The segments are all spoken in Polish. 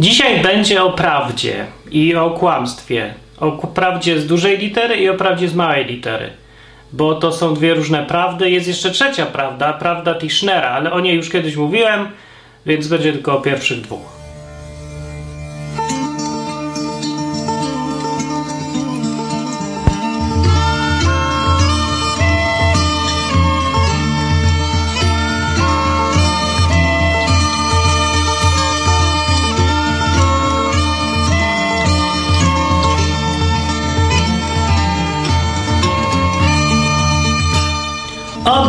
Dzisiaj będzie o prawdzie i o kłamstwie. O prawdzie z dużej litery i o prawdzie z małej litery. Bo to są dwie różne prawdy. Jest jeszcze trzecia prawda, prawda Tischnera, ale o niej już kiedyś mówiłem, więc będzie tylko o pierwszych dwóch.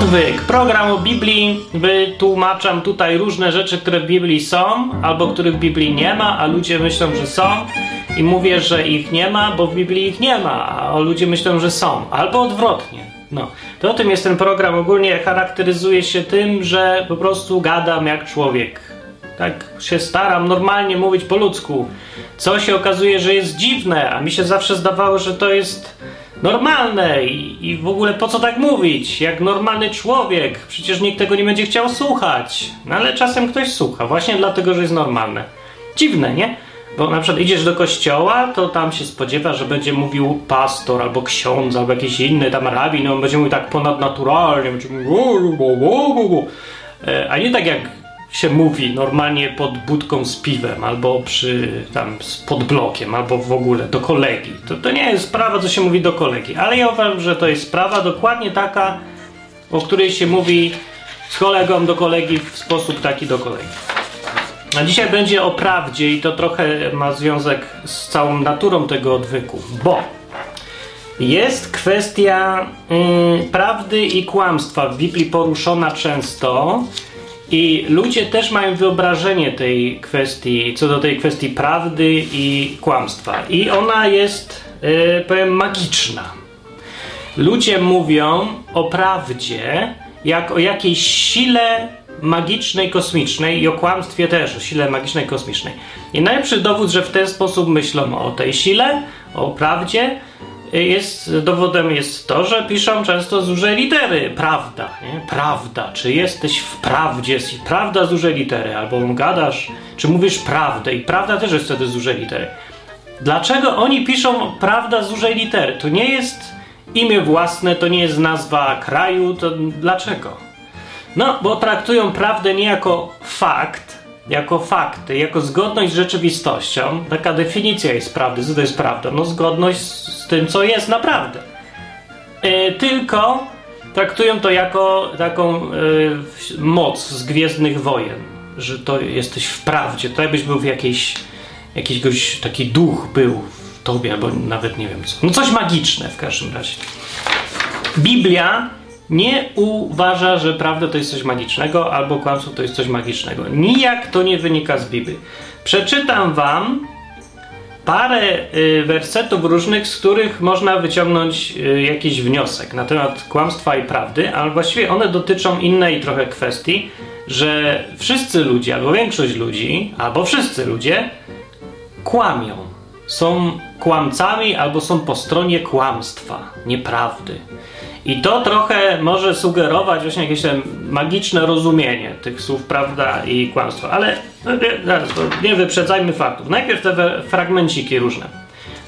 Odwyk, program o Biblii. Wytłumaczam tutaj różne rzeczy, które w Biblii są, albo których w Biblii nie ma, a ludzie myślą, że są. I mówię, że ich nie ma, bo w Biblii ich nie ma, a ludzie myślą, że są. Albo odwrotnie. No, to o tym jest ten program. Ogólnie charakteryzuje się tym, że po prostu gadam jak człowiek. Tak się staram normalnie mówić po ludzku. Co się okazuje, że jest dziwne, a mi się zawsze zdawało, że to jest normalne i, i w ogóle po co tak mówić? Jak normalny człowiek, przecież nikt tego nie będzie chciał słuchać. No ale czasem ktoś słucha, właśnie dlatego, że jest normalne. Dziwne, nie? Bo na przykład idziesz do kościoła, to tam się spodziewa, że będzie mówił pastor, albo ksiądz, albo jakiś inny tam rabin, on będzie mówił tak ponadnaturalnie, będzie mówił, e, a nie tak jak się mówi normalnie pod budką z piwem, albo przy tam pod blokiem, albo w ogóle do kolegi. To, to nie jest sprawa, co się mówi do kolegi, ale ja uważam, że to jest sprawa dokładnie taka, o której się mówi z kolegą do kolegi w sposób taki do kolegi. A dzisiaj będzie o prawdzie i to trochę ma związek z całą naturą tego odwyku, bo jest kwestia yy, prawdy i kłamstwa w Biblii poruszona często i ludzie też mają wyobrażenie tej kwestii, co do tej kwestii prawdy i kłamstwa. I ona jest, yy, powiem, magiczna. Ludzie mówią o prawdzie jak o jakiejś sile magicznej, kosmicznej i o kłamstwie też, o sile magicznej, kosmicznej. I najlepszy dowód, że w ten sposób myślą o tej sile, o prawdzie, jest, dowodem jest to, że piszą często z dużej litery prawda, nie? Prawda, czy jesteś w prawdzie, prawda z dużej litery, albo gadasz, czy mówisz prawdę i prawda też jest wtedy z dużej litery. Dlaczego oni piszą prawda z dużej litery? To nie jest imię własne, to nie jest nazwa kraju, to dlaczego? No, bo traktują prawdę nie jako fakt, jako fakty, jako zgodność z rzeczywistością. Taka definicja jest prawdy. Co to jest prawda? No zgodność z tym, co jest naprawdę. Yy, tylko traktują to jako taką yy, moc z Gwiezdnych Wojen, że to jesteś w prawdzie. To jakbyś był w jakiejś, jakiś taki duch był w tobie, albo nawet nie wiem co. No coś magiczne w każdym razie. Biblia nie uważa, że prawda to jest coś magicznego, albo kłamstwo to jest coś magicznego. Nijak to nie wynika z Biblii. Przeczytam wam parę y, wersetów różnych, z których można wyciągnąć y, jakiś wniosek na temat kłamstwa i prawdy, ale właściwie one dotyczą innej trochę kwestii, że wszyscy ludzie, albo większość ludzi, albo wszyscy ludzie kłamią. Są kłamcami albo są po stronie kłamstwa, nieprawdy. I to trochę może sugerować właśnie jakieś tam magiczne rozumienie tych słów prawda i kłamstwo. Ale no, zaraz, nie wyprzedzajmy faktów. Najpierw te fragmenciki różne.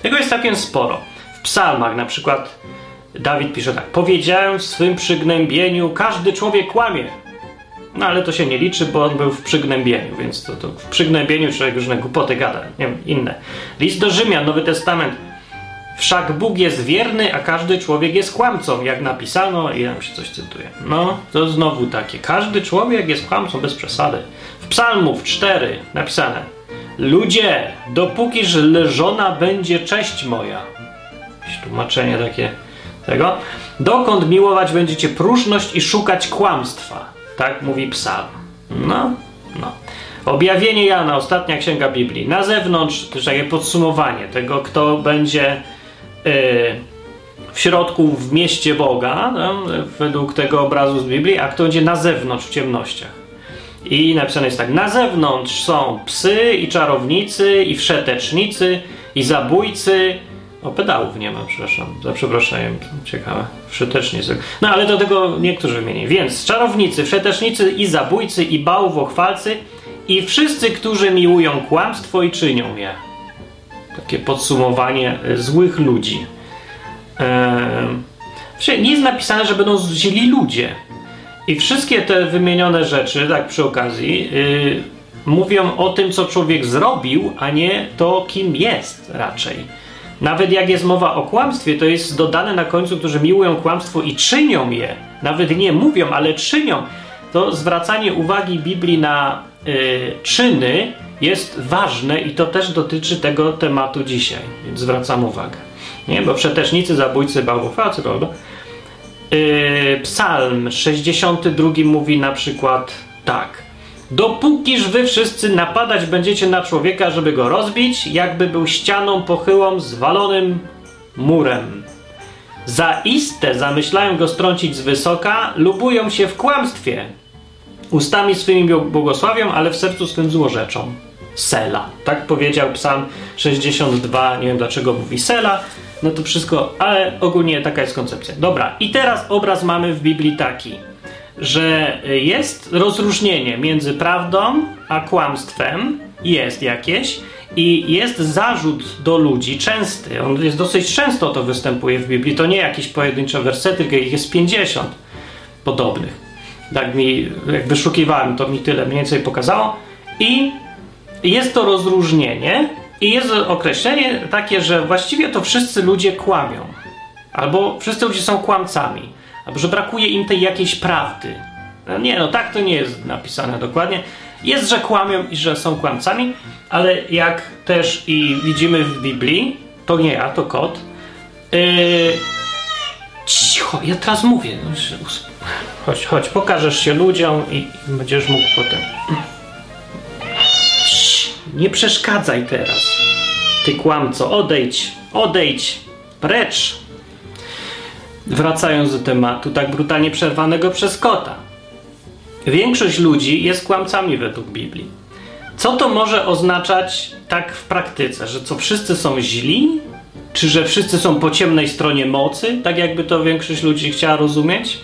Tego jest całkiem sporo. W psalmach na przykład Dawid pisze tak. Powiedziałem w swym przygnębieniu, każdy człowiek kłamie. No ale to się nie liczy, bo on był w przygnębieniu, więc to, to w przygnębieniu człowiek różne głupoty gada, nie wiem, inne. List do Rzymian, Nowy Testament. Wszak Bóg jest wierny, a każdy człowiek jest kłamcą, jak napisano, i tam się coś cytuje. No, to znowu takie. Każdy człowiek jest kłamcą bez przesady. W Psalmów 4 napisane: Ludzie, dopókiż leżona będzie cześć moja. Jakieś tłumaczenie takie tego. Dokąd miłować będziecie próżność i szukać kłamstwa. Tak mówi psalm. No, no. Objawienie Jana, ostatnia księga Biblii. Na zewnątrz, też takie podsumowanie tego, kto będzie w środku, w mieście Boga, no, według tego obrazu z Biblii, a kto będzie na zewnątrz, w ciemnościach. I napisane jest tak: Na zewnątrz są psy i czarownicy, i wszetecznicy, i zabójcy. O, pedałów nie ma, przepraszam, za przeproszeniem, ciekawe, wszetecznicy. No ale do tego niektórzy wymieni. Więc czarownicy, wszetecznicy i zabójcy, i bałwochwalcy, i wszyscy, którzy miłują kłamstwo i czynią je. Takie podsumowanie e, złych ludzi. Eee, nie jest napisane, że będą źli ludzie. I wszystkie te wymienione rzeczy, tak przy okazji, yy, mówią o tym, co człowiek zrobił, a nie to, kim jest raczej. Nawet jak jest mowa o kłamstwie, to jest dodane na końcu, którzy miłują kłamstwo i czynią je. Nawet nie mówią, ale czynią. To zwracanie uwagi Biblii na yy, czyny jest ważne i to też dotyczy tego tematu dzisiaj, więc zwracam uwagę. Nie? Bo przetecznicy, zabójcy, bałwochwalcy, prawda? Yy, psalm 62 mówi na przykład tak. Dopókiż wy wszyscy napadać będziecie na człowieka, żeby go rozbić, jakby był ścianą pochyłą, zwalonym murem. Zaiste zamyślają go strącić z wysoka, lubują się w kłamstwie. Ustami swymi błogosławią, ale w sercu swym złorzeczą. Sela. Tak powiedział Psalm 62. Nie wiem dlaczego mówi Sela. No to wszystko, ale ogólnie taka jest koncepcja. Dobra, i teraz obraz mamy w Biblii taki, że jest rozróżnienie między prawdą a kłamstwem. Jest jakieś. I jest zarzut do ludzi, częsty, on jest dosyć często to występuje w Biblii. To nie jakieś pojedyncze wersety, tylko ich jest 50 podobnych. Tak mi, jak wyszukiwałem, to mi tyle mniej więcej pokazało. I jest to rozróżnienie i jest określenie takie, że właściwie to wszyscy ludzie kłamią. Albo wszyscy ludzie są kłamcami. Albo że brakuje im tej jakiejś prawdy. No nie, no tak to nie jest napisane dokładnie. Jest, że kłamią i że są kłamcami, ale jak też i widzimy w Biblii, to nie ja, to kot. Yy... Cicho, ja teraz mówię. No, chodź, chodź, pokażesz się ludziom i będziesz mógł potem. Nie przeszkadzaj teraz. Ty kłamco, odejdź, odejdź, precz. Wracając do tematu tak brutalnie przerwanego przez kota. Większość ludzi jest kłamcami według Biblii. Co to może oznaczać tak w praktyce? Że co wszyscy są źli? Czy że wszyscy są po ciemnej stronie mocy? Tak jakby to większość ludzi chciała rozumieć?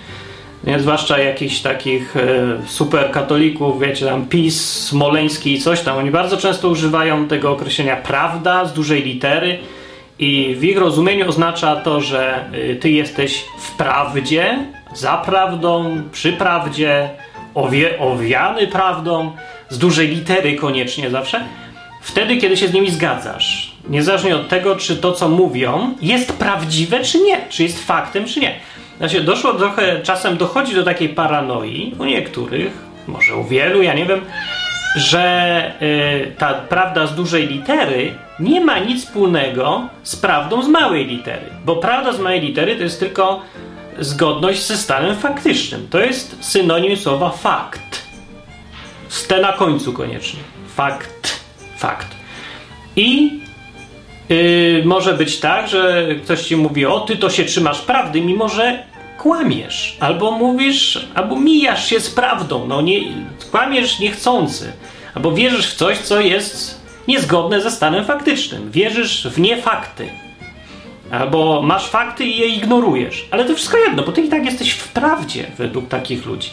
Nie? zwłaszcza jakichś takich e, super katolików, wiecie, tam PiS, Smoleński i coś tam, oni bardzo często używają tego określenia prawda z dużej litery i w ich rozumieniu oznacza to, że y, ty jesteś w prawdzie, za prawdą, przy prawdzie, owie, owiany prawdą, z dużej litery koniecznie zawsze, wtedy, kiedy się z nimi zgadzasz. Niezależnie od tego, czy to, co mówią, jest prawdziwe, czy nie, czy jest faktem, czy nie. Znaczy, doszło trochę, czasem dochodzi do takiej paranoi u niektórych, może u wielu, ja nie wiem, że y, ta prawda z dużej litery nie ma nic wspólnego z prawdą z małej litery. Bo prawda z małej litery to jest tylko zgodność ze stanem faktycznym. To jest synonim słowa fakt. Z te na końcu koniecznie. Fakt. Fakt. I Yy, może być tak, że ktoś ci mówi, o ty to się trzymasz prawdy, mimo że kłamiesz, albo mówisz, albo mijasz się z prawdą, no nie, kłamiesz niechcący, albo wierzysz w coś, co jest niezgodne ze stanem faktycznym, wierzysz w niefakty, albo masz fakty i je ignorujesz, ale to wszystko jedno, bo ty i tak jesteś w prawdzie według takich ludzi.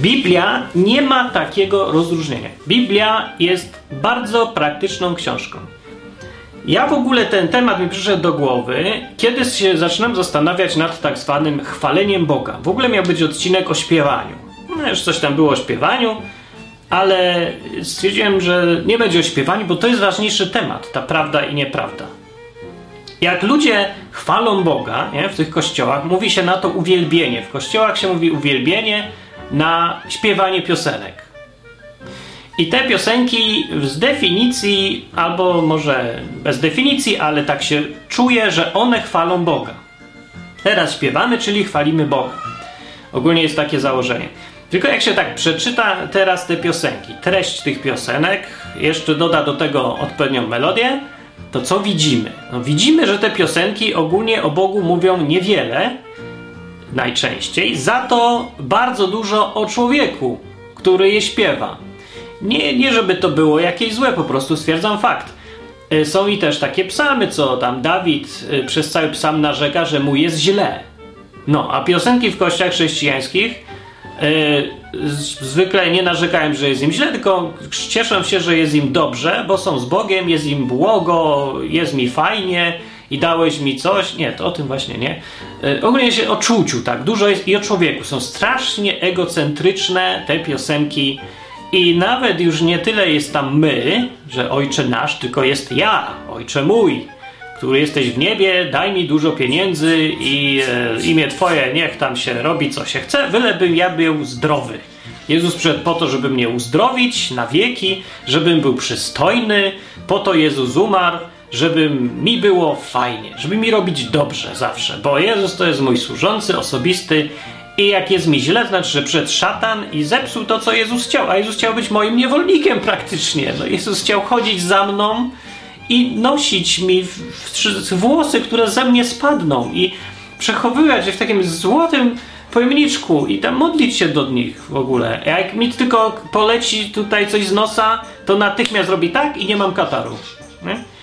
Biblia nie ma takiego rozróżnienia. Biblia jest bardzo praktyczną książką. Ja w ogóle ten temat mi przyszedł do głowy, kiedy się zaczynam zastanawiać nad tak zwanym chwaleniem Boga. W ogóle miał być odcinek o śpiewaniu. No już coś tam było o śpiewaniu, ale stwierdziłem, że nie będzie o śpiewaniu, bo to jest ważniejszy temat, ta prawda i nieprawda. Jak ludzie chwalą Boga nie, w tych kościołach, mówi się na to uwielbienie. W kościołach się mówi uwielbienie na śpiewanie piosenek. I te piosenki z definicji, albo może bez definicji, ale tak się czuje, że one chwalą Boga. Teraz śpiewamy, czyli chwalimy Boga. Ogólnie jest takie założenie. Tylko jak się tak przeczyta teraz te piosenki, treść tych piosenek, jeszcze doda do tego odpowiednią melodię, to co widzimy? No widzimy, że te piosenki ogólnie o Bogu mówią niewiele, najczęściej, za to bardzo dużo o człowieku, który je śpiewa. Nie, nie żeby to było jakieś złe, po prostu stwierdzam fakt. E, są i też takie psalmy, co tam Dawid e, przez cały psalm narzeka, że mu jest źle. No, a piosenki w kościach chrześcijańskich zwykle nie narzekałem, że jest im źle, tylko cieszę się, że jest im dobrze, bo są z Bogiem, jest im błogo, jest mi fajnie i dałeś mi coś. Nie, to o tym właśnie nie. E, ogólnie się o czuciu, tak, dużo jest i o człowieku. Są strasznie egocentryczne te piosenki i nawet już nie tyle jest tam my, że ojcze nasz, tylko jest ja, ojcze mój, który jesteś w niebie, daj mi dużo pieniędzy i e, imię Twoje niech tam się robi co się chce, bylebym ja był zdrowy. Jezus przyszedł po to, żeby mnie uzdrowić na wieki, żebym był przystojny, po to Jezus umarł, żeby mi było fajnie, żeby mi robić dobrze zawsze, bo Jezus to jest mój służący, osobisty i jak jest mi źle, znaczy, że przed szatan i zepsuł to, co Jezus chciał, a Jezus chciał być moim niewolnikiem praktycznie. No, Jezus chciał chodzić za mną i nosić mi w, w, włosy, które ze mnie spadną i przechowywać je w takim złotym pojemniczku i tam modlić się do nich w ogóle. Jak mi tylko poleci tutaj coś z nosa, to natychmiast robi tak i nie mam kataru. Nie?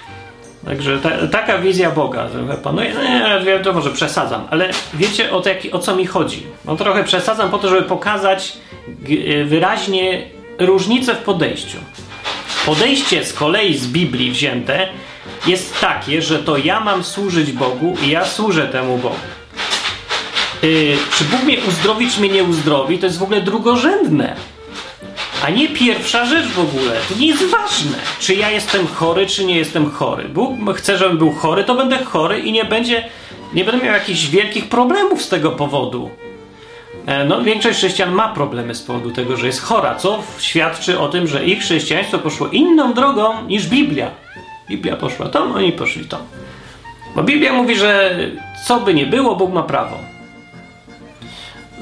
Także ta, taka wizja Boga panuje. No nie, wiadomo, że przesadzam, ale wiecie o, o co mi chodzi? No trochę przesadzam po to, żeby pokazać wyraźnie różnicę w podejściu. Podejście z kolei z Biblii wzięte jest takie, że to ja mam służyć Bogu i ja służę temu Bogu. Yy, czy Bóg mnie uzdrowi, czy mnie nie uzdrowi, to jest w ogóle drugorzędne. A nie pierwsza rzecz w ogóle. To nie jest ważne, czy ja jestem chory, czy nie jestem chory. Bóg chce, żebym był chory, to będę chory i nie będzie, nie będę miał jakichś wielkich problemów z tego powodu. E, no, większość chrześcijan ma problemy z powodu tego, że jest chora, co świadczy o tym, że ich chrześcijaństwo poszło inną drogą niż Biblia. Biblia poszła tą, oni poszli tą. Bo Biblia mówi, że co by nie było, Bóg ma prawo.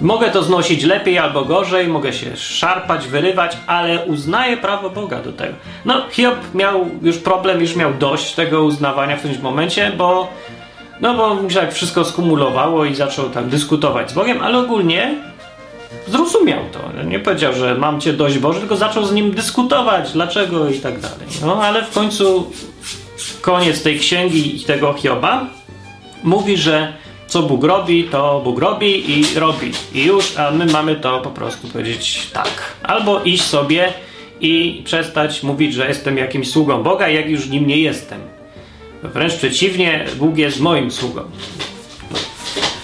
Mogę to znosić lepiej albo gorzej, mogę się szarpać, wyrywać, ale uznaję prawo Boga do tego. No, Hiob miał już problem, już miał dość tego uznawania w tym momencie, bo no bo się tak wszystko skumulowało i zaczął tam dyskutować z Bogiem, ale ogólnie zrozumiał to. Nie powiedział, że mam cię dość Boże, tylko zaczął z nim dyskutować, dlaczego i tak dalej. No ale w końcu koniec tej księgi i tego Hioba mówi, że co Bóg robi, to Bóg robi i robi. I już, a my mamy to po prostu powiedzieć tak. Albo iść sobie i przestać mówić, że jestem jakimś sługą Boga, jak już nim nie jestem. Wręcz przeciwnie, Bóg jest moim sługą.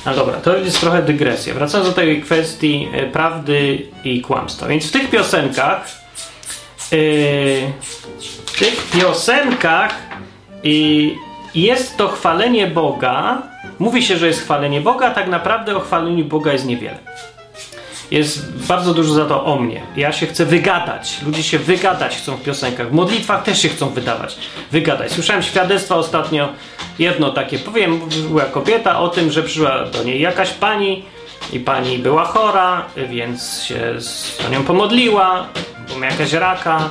No dobra, to jest trochę dygresja. Wracając do tej kwestii e, prawdy i kłamstwa. Więc w tych piosenkach, yy, w tych piosenkach yy, jest to chwalenie Boga. Mówi się, że jest chwalenie Boga, a tak naprawdę o chwaleniu Boga jest niewiele. Jest bardzo dużo za to o mnie. Ja się chcę wygadać. Ludzie się wygadać chcą w piosenkach. W modlitwach też się chcą wydawać. Wygadać. Słyszałem świadectwa ostatnio, jedno takie, powiem, była kobieta o tym, że przyszła do niej jakaś pani i pani była chora, więc się z nią pomodliła, bo miała jakaś raka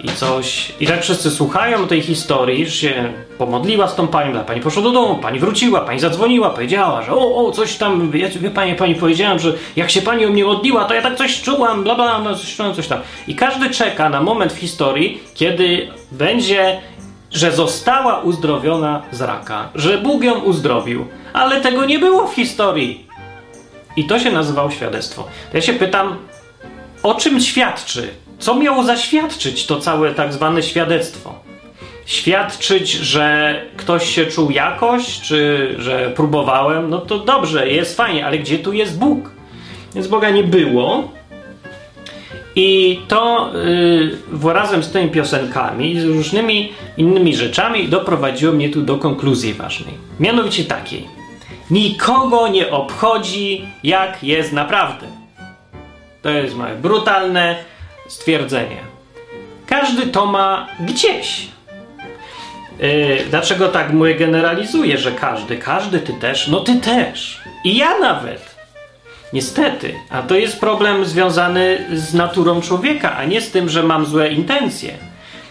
i coś. I tak wszyscy słuchają tej historii, że się pomodliła z tą panią, a pani poszła do domu, pani wróciła, pani zadzwoniła, powiedziała, że o, o, coś tam, wie, wie pani, pani powiedziałam, że jak się pani o mnie modliła, to ja tak coś czułam, bla, bla, no, coś czułam, coś tam. I każdy czeka na moment w historii, kiedy będzie, że została uzdrowiona z raka, że Bóg ją uzdrowił, ale tego nie było w historii. I to się nazywało świadectwo. To ja się pytam, o czym świadczy co miało zaświadczyć to całe tak zwane świadectwo? Świadczyć, że ktoś się czuł jakoś, czy że próbowałem, no to dobrze, jest fajnie, ale gdzie tu jest Bóg? Więc Boga nie było. I to yy, razem z tymi piosenkami z różnymi innymi rzeczami doprowadziło mnie tu do konkluzji ważnej. Mianowicie takiej. Nikogo nie obchodzi, jak jest naprawdę. To jest moje brutalne, stwierdzenie. Każdy to ma gdzieś. Yy, dlaczego tak mówię, generalizuję, że każdy? Każdy, ty też? No ty też. I ja nawet. Niestety. A to jest problem związany z naturą człowieka, a nie z tym, że mam złe intencje.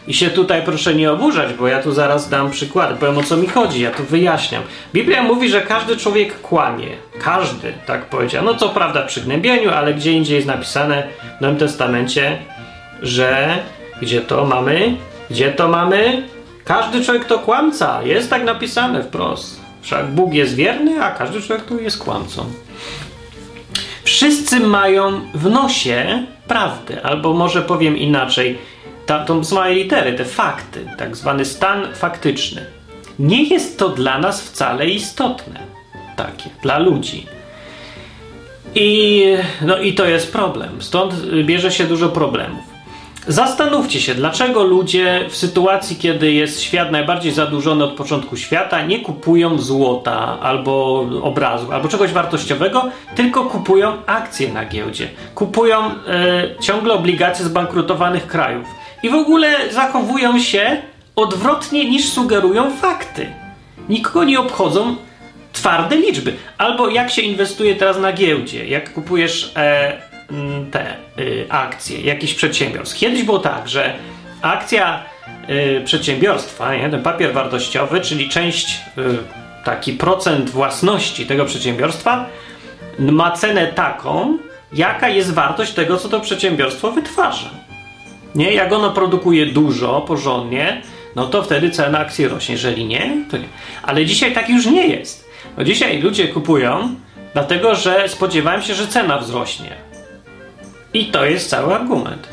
I się tutaj proszę nie oburzać, bo ja tu zaraz dam przykład, powiem o co mi chodzi, ja tu wyjaśniam. Biblia mówi, że każdy człowiek kłamie. Każdy, tak powiedział. No co prawda przy gnębieniu, ale gdzie indziej jest napisane w Nowym Testamencie, że gdzie to mamy? Gdzie to mamy? Każdy człowiek to kłamca. Jest tak napisane wprost. Wszak Bóg jest wierny, a każdy człowiek tu jest kłamcą. wszyscy mają w nosie prawdę, albo może powiem inaczej, ta, tą z małej litery, te fakty, tak zwany stan faktyczny. Nie jest to dla nas wcale istotne, takie, dla ludzi. I, no i to jest problem. Stąd bierze się dużo problemów. Zastanówcie się, dlaczego ludzie w sytuacji, kiedy jest świat najbardziej zadłużony od początku świata, nie kupują złota albo obrazu, albo czegoś wartościowego, tylko kupują akcje na giełdzie. Kupują e, ciągle obligacje zbankrutowanych krajów. I w ogóle zachowują się odwrotnie niż sugerują fakty. Nikogo nie obchodzą twarde liczby. Albo jak się inwestuje teraz na giełdzie, jak kupujesz e, te y, akcje jakichś przedsiębiorstw. Kiedyś było tak, że akcja y, przedsiębiorstwa, nie, ten papier wartościowy, czyli część, y, taki procent własności tego przedsiębiorstwa, ma cenę taką, jaka jest wartość tego, co to przedsiębiorstwo wytwarza. Nie, jak ono produkuje dużo, porządnie, no to wtedy cena akcji rośnie. Jeżeli nie, to nie. Ale dzisiaj tak już nie jest. No dzisiaj ludzie kupują, dlatego że spodziewałem się, że cena wzrośnie. I to jest cały argument.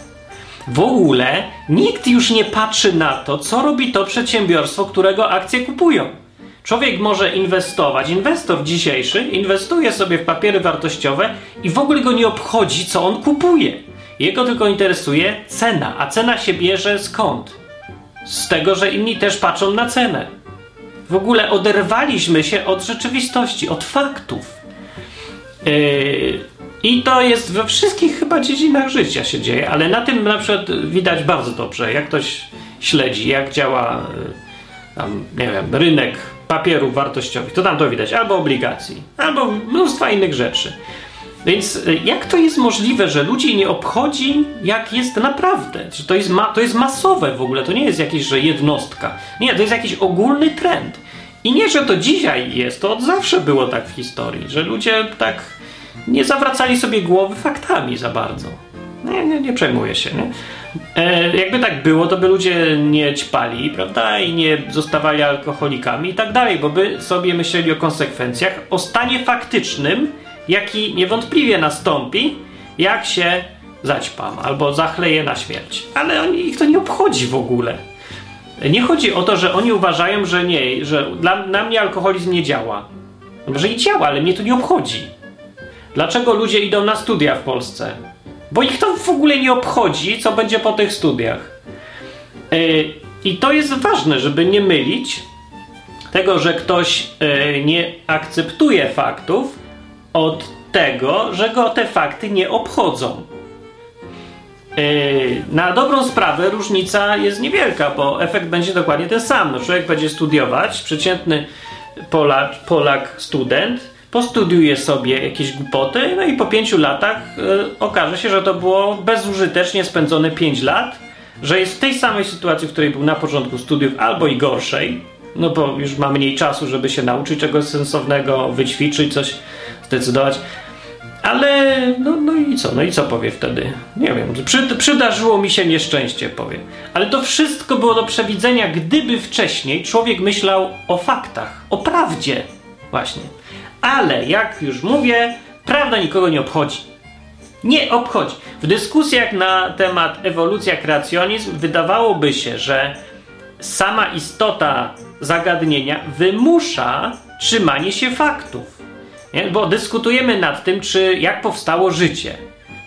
W ogóle nikt już nie patrzy na to, co robi to przedsiębiorstwo, którego akcje kupują. Człowiek może inwestować. Inwestor dzisiejszy inwestuje sobie w papiery wartościowe i w ogóle go nie obchodzi, co on kupuje. Jego tylko interesuje cena, a cena się bierze skąd? Z tego, że inni też patrzą na cenę. W ogóle oderwaliśmy się od rzeczywistości, od faktów. Yy, I to jest we wszystkich chyba dziedzinach życia się dzieje, ale na tym na przykład widać bardzo dobrze, jak ktoś śledzi, jak działa yy, tam, nie wiem, rynek papierów wartościowych, to tam to widać, albo obligacji, albo mnóstwa innych rzeczy. Więc y, jak to jest możliwe, że ludzi nie obchodzi, jak jest naprawdę? Że to jest, ma, to jest masowe w ogóle, to nie jest jakieś, że jednostka. Nie, to jest jakiś ogólny trend. I nie, że to dzisiaj jest, to od zawsze było tak w historii, że ludzie tak nie zawracali sobie głowy faktami za bardzo. Nie, nie, nie przejmuję się, nie? E, jakby tak było, to by ludzie nie ćpali, prawda? I nie zostawali alkoholikami i tak dalej, bo by sobie myśleli o konsekwencjach, o stanie faktycznym, jaki niewątpliwie nastąpi, jak się zaćpam albo zachleję na śmierć. Ale oni, ich to nie obchodzi w ogóle. Nie chodzi o to, że oni uważają, że nie, że dla, na mnie alkoholizm nie działa. Może i działa, ale mnie to nie obchodzi. Dlaczego ludzie idą na studia w Polsce? Bo ich to w ogóle nie obchodzi, co będzie po tych studiach. Yy, I to jest ważne, żeby nie mylić tego, że ktoś yy, nie akceptuje faktów, od tego, że go te fakty nie obchodzą. Yy, na dobrą sprawę różnica jest niewielka, bo efekt będzie dokładnie ten sam. No, człowiek będzie studiować, przeciętny Polak, Polak student, postudiuje sobie jakieś głupoty, no i po pięciu latach yy, okaże się, że to było bezużytecznie spędzone pięć lat, że jest w tej samej sytuacji, w której był na początku studiów, albo i gorszej, no bo już ma mniej czasu, żeby się nauczyć czegoś sensownego, wyćwiczyć coś zdecydować. Ale no, no i co? No i co powie wtedy? Nie wiem. Przy, przydarzyło mi się nieszczęście, powie. Ale to wszystko było do przewidzenia, gdyby wcześniej człowiek myślał o faktach, o prawdzie. Właśnie. Ale jak już mówię, prawda nikogo nie obchodzi. Nie obchodzi. W dyskusjach na temat ewolucja, kreacjonizm wydawałoby się, że sama istota zagadnienia wymusza trzymanie się faktów. Nie? Bo dyskutujemy nad tym, czy jak powstało życie.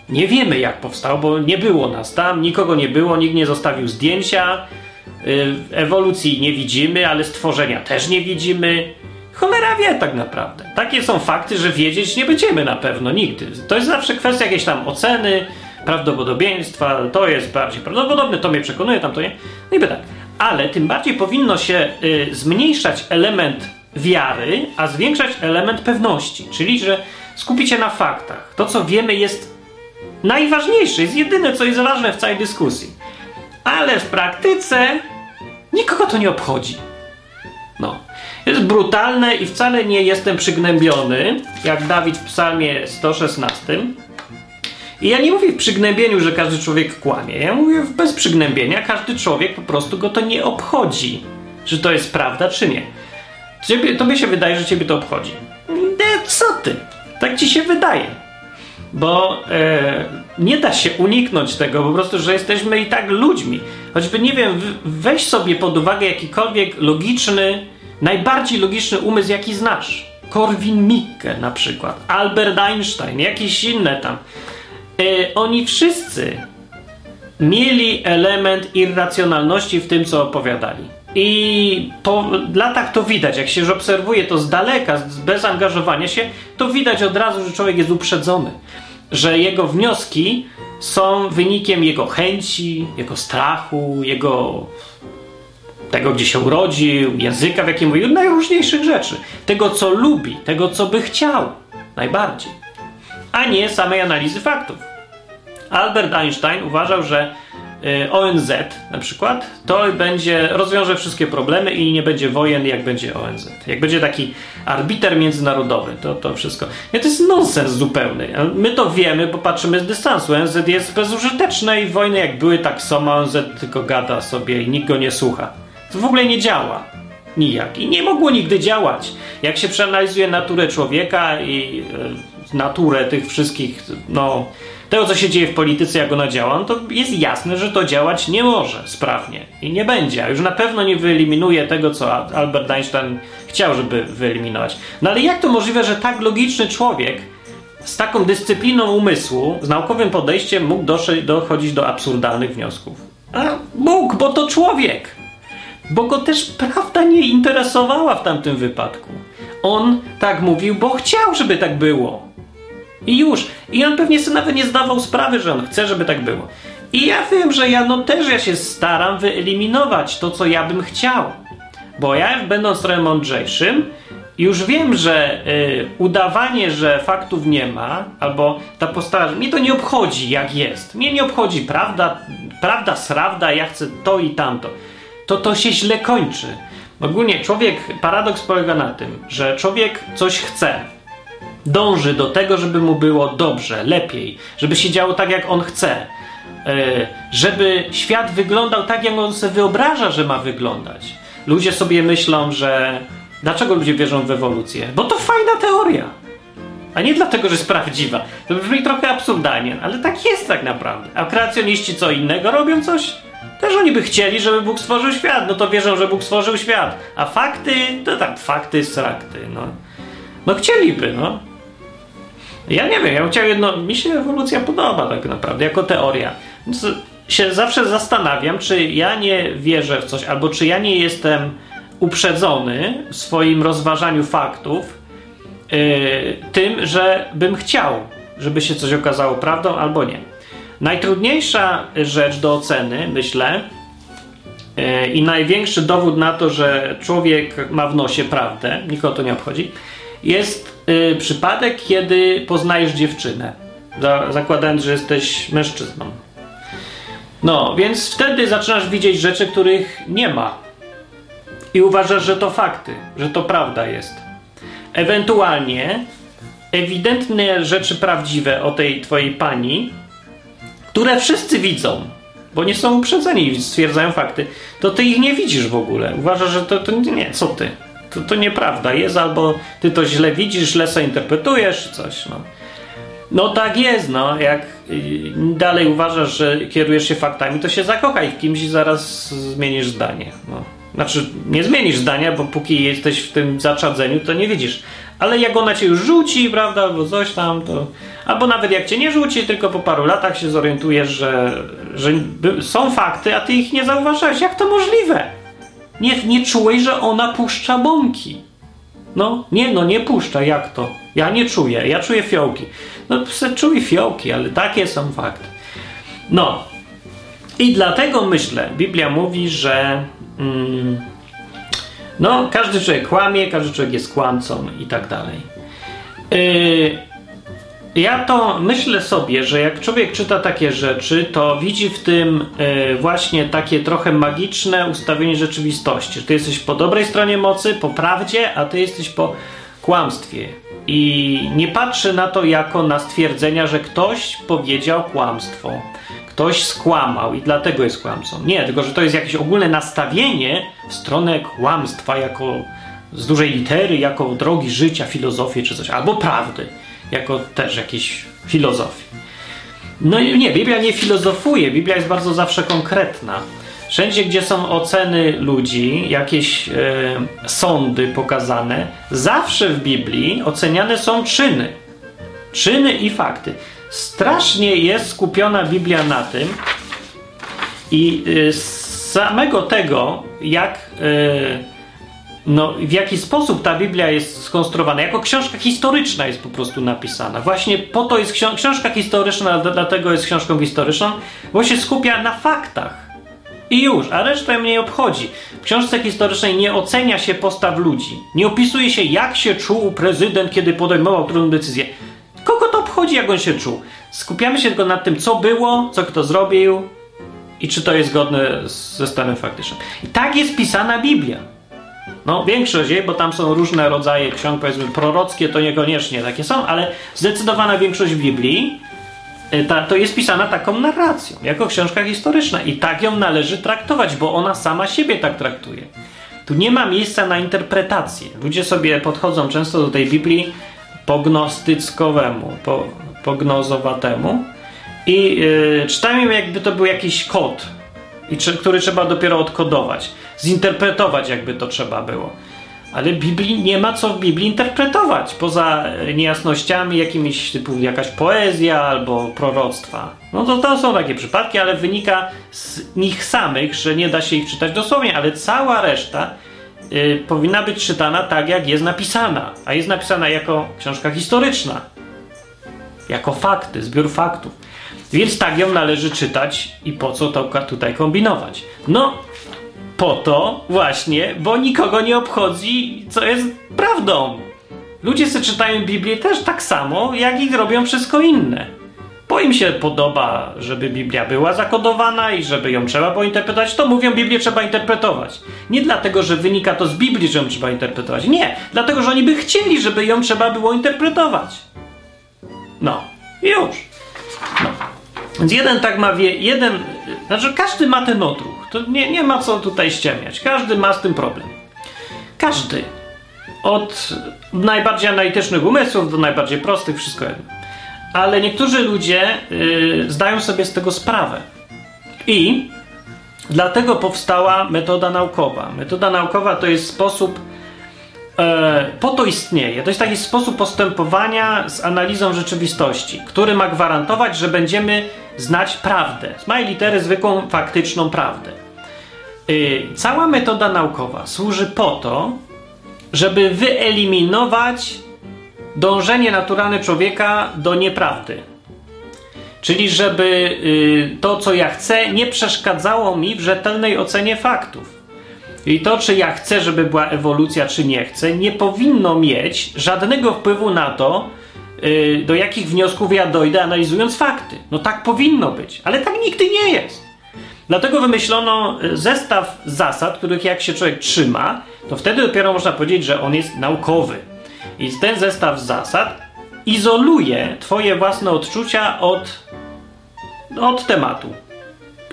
Nie wiemy, jak powstało, bo nie było nas tam, nikogo nie było, nikt nie zostawił zdjęcia. Yy, ewolucji nie widzimy, ale stworzenia też nie widzimy. Cholera wie tak naprawdę. Takie są fakty, że wiedzieć nie będziemy na pewno nigdy. To jest zawsze kwestia jakiejś tam oceny, prawdopodobieństwa, to jest bardziej prawdopodobne, to mnie przekonuje, tam to nie. No i tak. Ale tym bardziej powinno się y, zmniejszać element wiary, a zwiększać element pewności, czyli że skupić się na faktach. To, co wiemy, jest najważniejsze, jest jedyne, co jest ważne w całej dyskusji. Ale w praktyce nikogo to nie obchodzi. No. Jest brutalne i wcale nie jestem przygnębiony, jak Dawid w psalmie 116. I ja nie mówię w przygnębieniu, że każdy człowiek kłamie. Ja mówię bez przygnębienia, każdy człowiek po prostu go to nie obchodzi, czy to jest prawda, czy nie. Ciebie, tobie się wydaje, że ciebie to obchodzi. Nie, co ty? Tak ci się wydaje. bo e, nie da się uniknąć tego, po prostu, że jesteśmy i tak ludźmi. Choćby, nie wiem, weź sobie pod uwagę jakikolwiek logiczny, najbardziej logiczny umysł, jaki znasz. Korwin Mikke na przykład, Albert Einstein, jakieś inne tam. E, oni wszyscy mieli element irracjonalności w tym, co opowiadali. I po latach to widać, jak się obserwuje to z daleka, bez angażowania się, to widać od razu, że człowiek jest uprzedzony. Że jego wnioski są wynikiem jego chęci, jego strachu, jego tego, gdzie się urodził, języka, w jakim mówił, najróżniejszych rzeczy. Tego, co lubi, tego, co by chciał najbardziej, a nie samej analizy faktów. Albert Einstein uważał, że ONZ na przykład to będzie, rozwiąże wszystkie problemy i nie będzie wojen, jak będzie ONZ. Jak będzie taki arbiter międzynarodowy, to, to wszystko. Nie, to jest nonsens zupełny. My to wiemy, bo patrzymy z dystansu. ONZ jest bezużyteczne i wojny jak były, tak są, ONZ tylko gada sobie i nikt go nie słucha. To w ogóle nie działa. Nijak. I nie mogło nigdy działać. Jak się przeanalizuje naturę człowieka i y, naturę tych wszystkich, no tego, co się dzieje w polityce, jak ona działa, no to jest jasne, że to działać nie może sprawnie i nie będzie. A już na pewno nie wyeliminuje tego, co Albert Einstein chciał, żeby wyeliminować. No ale jak to możliwe, że tak logiczny człowiek z taką dyscypliną umysłu, z naukowym podejściem mógł dochodzić do absurdalnych wniosków? A mógł, bo to człowiek. Bo go też prawda nie interesowała w tamtym wypadku. On tak mówił, bo chciał, żeby tak było. I już. I on pewnie sobie nawet nie zdawał sprawy, że on chce, żeby tak było. I ja wiem, że ja no też ja się staram wyeliminować to, co ja bym chciał. Bo ja, będąc trochę mądrzejszym, już wiem, że y, udawanie, że faktów nie ma, albo ta postawa, mnie to nie obchodzi, jak jest. Mnie nie obchodzi prawda, prawda, srawda, ja chcę to i tamto. To to się źle kończy. Ogólnie człowiek, paradoks polega na tym, że człowiek coś chce, dąży do tego, żeby mu było dobrze, lepiej, żeby się działo tak, jak on chce, e, żeby świat wyglądał tak, jak on sobie wyobraża, że ma wyglądać. Ludzie sobie myślą, że. Dlaczego ludzie wierzą w ewolucję? Bo to fajna teoria. A nie dlatego, że jest prawdziwa. To brzmi trochę absurdalnie, ale tak jest tak naprawdę. A kreacjoniści co innego robią coś? Też oni by chcieli, żeby Bóg stworzył świat. No to wierzą, że Bóg stworzył świat. A fakty, to tak, fakty, strakty, no. No chcieliby, no. Ja nie wiem, ja bym chciał jedno. Mi się ewolucja podoba tak naprawdę, jako teoria. Więc się zawsze zastanawiam, czy ja nie wierzę w coś, albo czy ja nie jestem uprzedzony w swoim rozważaniu faktów yy, tym, że bym chciał, żeby się coś okazało prawdą albo nie. Najtrudniejsza rzecz do oceny, myślę, yy, i największy dowód na to, że człowiek ma w nosie prawdę, nikogo to nie obchodzi, jest y, przypadek, kiedy poznajesz dziewczynę, za, zakładając, że jesteś mężczyzną. No, więc wtedy zaczynasz widzieć rzeczy, których nie ma. I uważasz, że to fakty, że to prawda jest. Ewentualnie ewidentne rzeczy prawdziwe o tej twojej pani, które wszyscy widzą, bo nie są uprzedzeni i stwierdzają fakty, to ty ich nie widzisz w ogóle. Uważasz, że to, to nie, co ty? To, to nieprawda jest, albo ty to źle widzisz, źle sobie interpretujesz, coś, no. No tak jest, no. Jak y, dalej uważasz, że kierujesz się faktami, to się zakochaj w kimś i zaraz zmienisz zdanie. No. Znaczy, nie zmienisz zdania, bo póki jesteś w tym zaczadzeniu, to nie widzisz. Ale jak ona cię już rzuci, prawda, albo coś tam, to. Albo nawet jak cię nie rzuci, tylko po paru latach się zorientujesz, że, że są fakty, a ty ich nie zauważałeś. Jak to możliwe? Nie, nie czułeś, że ona puszcza bąki. No, nie, no nie puszcza, jak to? Ja nie czuję, ja czuję fiołki. No, czuję fiołki, ale takie są fakty. No, i dlatego myślę, Biblia mówi, że mm, no, każdy człowiek kłamie, każdy człowiek jest kłamcą i tak dalej. Yy, ja to myślę sobie, że jak człowiek czyta takie rzeczy, to widzi w tym y, właśnie takie trochę magiczne ustawienie rzeczywistości. Ty jesteś po dobrej stronie mocy, po prawdzie, a ty jesteś po kłamstwie. I nie patrzy na to jako na stwierdzenia, że ktoś powiedział kłamstwo, ktoś skłamał i dlatego jest kłamcą. Nie, tylko że to jest jakieś ogólne nastawienie w stronę kłamstwa jako z dużej litery, jako drogi życia, filozofii czy coś, albo prawdy jako też jakieś filozofii. No nie, Biblia nie filozofuje, Biblia jest bardzo zawsze konkretna. Wszędzie, gdzie są oceny ludzi, jakieś e, sądy pokazane, zawsze w Biblii oceniane są czyny. Czyny i fakty. Strasznie jest skupiona Biblia na tym i e, z samego tego, jak. E, no, w jaki sposób ta Biblia jest skonstruowana. Jako książka historyczna jest po prostu napisana. Właśnie po to jest książ książka historyczna, dlatego jest książką historyczną, bo się skupia na faktach. I już, a resztę mnie obchodzi. W książce historycznej nie ocenia się postaw ludzi. Nie opisuje się, jak się czuł prezydent, kiedy podejmował trudną decyzję. Kogo to obchodzi, jak on się czuł? Skupiamy się tylko nad tym, co było, co kto zrobił i czy to jest zgodne ze stanem faktycznym. I tak jest pisana Biblia. No, większość jej, bo tam są różne rodzaje ksiąg, powiedzmy prorockie, to niekoniecznie takie są, ale zdecydowana większość Biblii y, ta, to jest pisana taką narracją, jako książka historyczna i tak ją należy traktować, bo ona sama siebie tak traktuje. Tu nie ma miejsca na interpretację. Ludzie sobie podchodzą często do tej Biblii pognostyckowemu, po, pognozowatemu i yy, czytają jakby to był jakiś kod, i, który trzeba dopiero odkodować zinterpretować, jakby to trzeba było. Ale Biblii nie ma co w Biblii interpretować, poza niejasnościami jakimiś typu jakaś poezja albo proroctwa. No to, to są takie przypadki, ale wynika z nich samych, że nie da się ich czytać dosłownie, ale cała reszta y, powinna być czytana tak, jak jest napisana. A jest napisana jako książka historyczna. Jako fakty, zbiór faktów. Więc tak ją należy czytać i po co to tutaj kombinować. No, po to właśnie, bo nikogo nie obchodzi, co jest prawdą. Ludzie sobie czytają Biblię też tak samo, jak i robią wszystko inne. Bo im się podoba, żeby Biblia była zakodowana i żeby ją trzeba było interpretować, to mówią, Biblię trzeba interpretować. Nie dlatego, że wynika to z Biblii, że ją trzeba interpretować. Nie, dlatego, że oni by chcieli, żeby ją trzeba było interpretować. No, już. No. Więc jeden tak ma, wie, jeden, znaczy każdy ma ten odruch. To nie, nie ma co tutaj ściemniać. Każdy ma z tym problem. Każdy. Od najbardziej analitycznych umysłów do najbardziej prostych, wszystko jedno. Ale niektórzy ludzie yy, zdają sobie z tego sprawę. I dlatego powstała metoda naukowa. Metoda naukowa to jest sposób, po to istnieje. To jest taki sposób postępowania z analizą rzeczywistości, który ma gwarantować, że będziemy znać prawdę. Z małej litery zwykłą, faktyczną prawdę. Yy, cała metoda naukowa służy po to, żeby wyeliminować dążenie naturalne człowieka do nieprawdy. Czyli żeby yy, to, co ja chcę, nie przeszkadzało mi w rzetelnej ocenie faktów. I to, czy ja chcę, żeby była ewolucja, czy nie chcę, nie powinno mieć żadnego wpływu na to, Y, do jakich wniosków ja dojdę, analizując fakty. No tak powinno być, ale tak nigdy nie jest. Dlatego wymyślono y, zestaw zasad, których jak się człowiek trzyma, to wtedy dopiero można powiedzieć, że on jest naukowy. I ten zestaw zasad izoluje Twoje własne odczucia od, od tematu.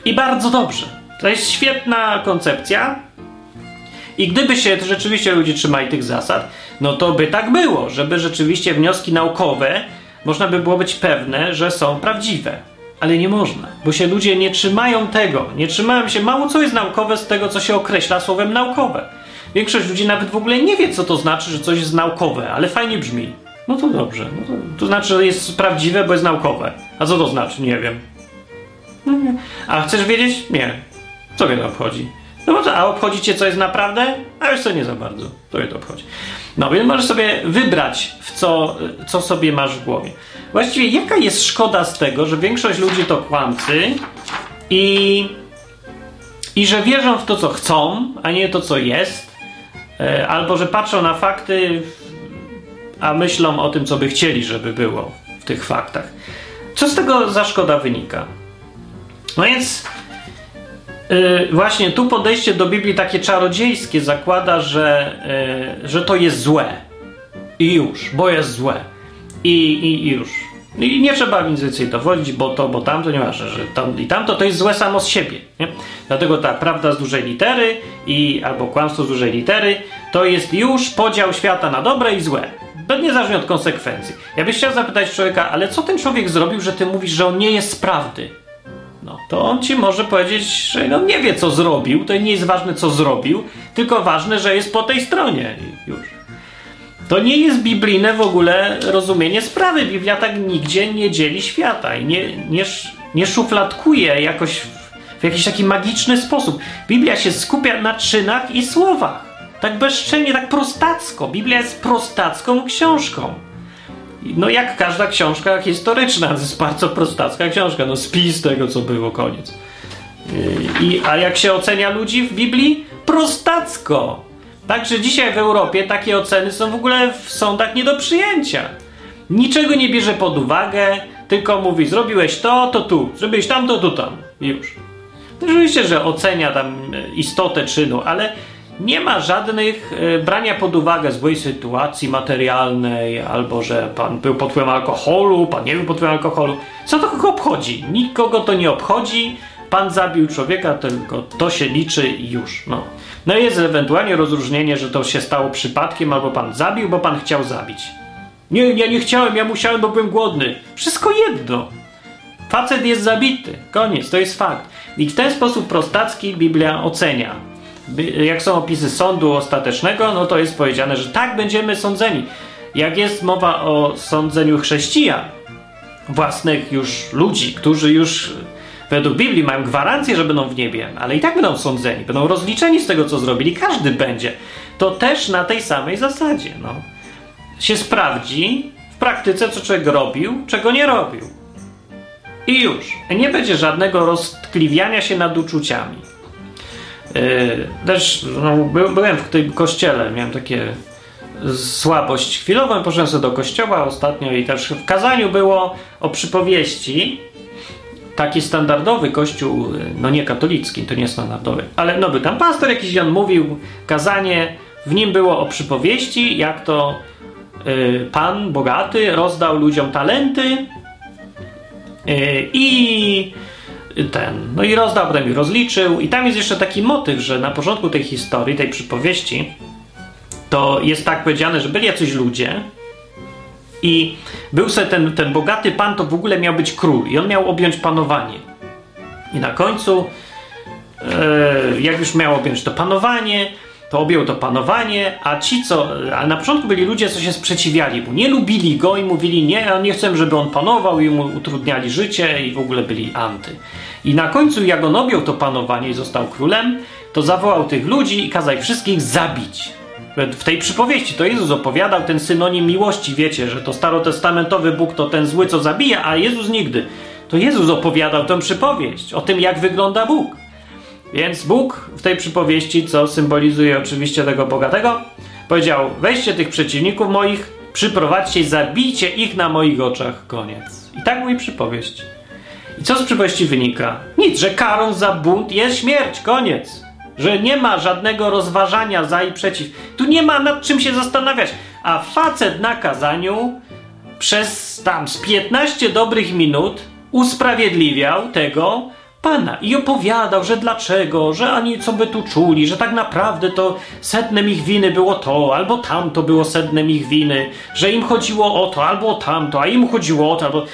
I bardzo dobrze. To jest świetna koncepcja, i gdyby się rzeczywiście ludzie trzymali tych zasad, no to by tak było, żeby rzeczywiście wnioski naukowe można by było być pewne, że są prawdziwe. Ale nie można, bo się ludzie nie trzymają tego. Nie trzymają się, mało co jest naukowe z tego, co się określa słowem naukowe. Większość ludzi nawet w ogóle nie wie, co to znaczy, że coś jest naukowe, ale fajnie brzmi. No to dobrze. No to, to znaczy, że jest prawdziwe, bo jest naukowe. A co to znaczy? Nie wiem. No nie. A chcesz wiedzieć? Nie. Co mnie to obchodzi? No bo to, a obchodzi cię, co jest naprawdę? A już co nie za bardzo. To mnie to obchodzi. No więc możesz sobie wybrać, w co, co sobie masz w głowie. Właściwie jaka jest szkoda z tego, że większość ludzi to kłamcy i, i że wierzą w to, co chcą, a nie to, co jest, e, albo że patrzą na fakty, a myślą o tym, co by chcieli, żeby było w tych faktach. Co z tego za szkoda wynika? No więc Yy, właśnie tu podejście do Biblii takie czarodziejskie zakłada, że, yy, że to jest złe. I już, bo jest złe. I, i, i już. I nie trzeba nic więcej dowodzić, bo to, bo tamto, nie ważne, że tam i tamto to jest złe samo z siebie. Nie? Dlatego ta prawda z dużej litery i albo kłamstwo z dużej litery to jest już podział świata na dobre i złe. niezależnie od konsekwencji. Ja byś chciał zapytać człowieka, ale co ten człowiek zrobił, że ty mówisz, że on nie jest z prawdy? To on ci może powiedzieć, że no nie wie, co zrobił, to nie jest ważne, co zrobił, tylko ważne, że jest po tej stronie i już. To nie jest biblijne w ogóle rozumienie sprawy. Biblia tak nigdzie nie dzieli świata i nie, nie, nie szufladkuje jakoś w, w jakiś taki magiczny sposób. Biblia się skupia na czynach i słowach. Tak bezczelnie, tak prostacko. Biblia jest prostacką książką. No jak każda książka historyczna, to jest bardzo prostacka książka. No spis tego, co było, koniec. I, a jak się ocenia ludzi w Biblii? Prostacko. Także dzisiaj w Europie takie oceny są w ogóle w sądach nie do przyjęcia. Niczego nie bierze pod uwagę, tylko mówi: zrobiłeś to, to tu, zrobiłeś tam, to tu, tam. Już. Oczywiście, że ocenia tam istotę czynu, ale nie ma żadnych e, brania pod uwagę złej sytuacji materialnej, albo że pan był pod wpływem alkoholu, pan nie był pod wpływem alkoholu. Co to kogo obchodzi? Nikogo to nie obchodzi. Pan zabił człowieka, tylko to się liczy i już. No. no jest ewentualnie rozróżnienie, że to się stało przypadkiem, albo pan zabił, bo pan chciał zabić. Nie, ja nie chciałem, ja musiałem, bo byłem głodny. Wszystko jedno. Facet jest zabity. Koniec, to jest fakt. I w ten sposób prostacki Biblia ocenia jak są opisy sądu ostatecznego, no to jest powiedziane, że tak będziemy sądzeni. Jak jest mowa o sądzeniu chrześcijan, własnych już ludzi, którzy już według Biblii mają gwarancję, że będą w niebie, ale i tak będą sądzeni, będą rozliczeni z tego, co zrobili, każdy będzie. To też na tej samej zasadzie, no. Się sprawdzi w praktyce, co człowiek robił, czego nie robił. I już. Nie będzie żadnego roztkliwiania się nad uczuciami. Yy, też no, byłem w tym kościele, miałem takie słabość chwilową, poszedłem sobie do kościoła ostatnio i też w kazaniu było o przypowieści. Taki standardowy kościół, no nie katolicki, to nie standardowy, ale no by tam pastor jakiś on mówił, kazanie, w nim było o przypowieści, jak to y, pan bogaty rozdał ludziom talenty i ten, no i rozdał, potem i rozliczył. I tam jest jeszcze taki motyw, że na początku tej historii, tej przypowieści, to jest tak powiedziane, że byli jacyś ludzie i był sobie ten, ten bogaty pan, to w ogóle miał być król i on miał objąć panowanie. I na końcu, e, jak już miał objąć to panowanie, to objął to panowanie, a ci co, a na początku byli ludzie, co się sprzeciwiali mu, nie lubili go i mówili nie, nie chcę, żeby on panował i mu utrudniali życie i w ogóle byli anty. I na końcu, jak on objął to panowanie i został królem, to zawołał tych ludzi i kazał wszystkich zabić. W tej przypowieści to Jezus opowiadał ten synonim miłości, wiecie, że to starotestamentowy Bóg to ten zły, co zabija, a Jezus nigdy. To Jezus opowiadał tę przypowieść o tym, jak wygląda Bóg. Więc Bóg w tej przypowieści, co symbolizuje oczywiście tego bogatego, powiedział: Weźcie tych przeciwników moich, przyprowadźcie zabijcie ich na moich oczach. Koniec. I tak mówi przypowieść. I co z przypowieści wynika? Nic, że karą za bunt jest śmierć. Koniec. Że nie ma żadnego rozważania za i przeciw. Tu nie ma nad czym się zastanawiać. A facet na kazaniu przez tam z 15 dobrych minut usprawiedliwiał tego, Pana i opowiadał, że dlaczego, że ani co by tu czuli, że tak naprawdę to sednem ich winy było to, albo tamto było sednem ich winy, że im chodziło o to, albo o tamto, a im chodziło o to, albo...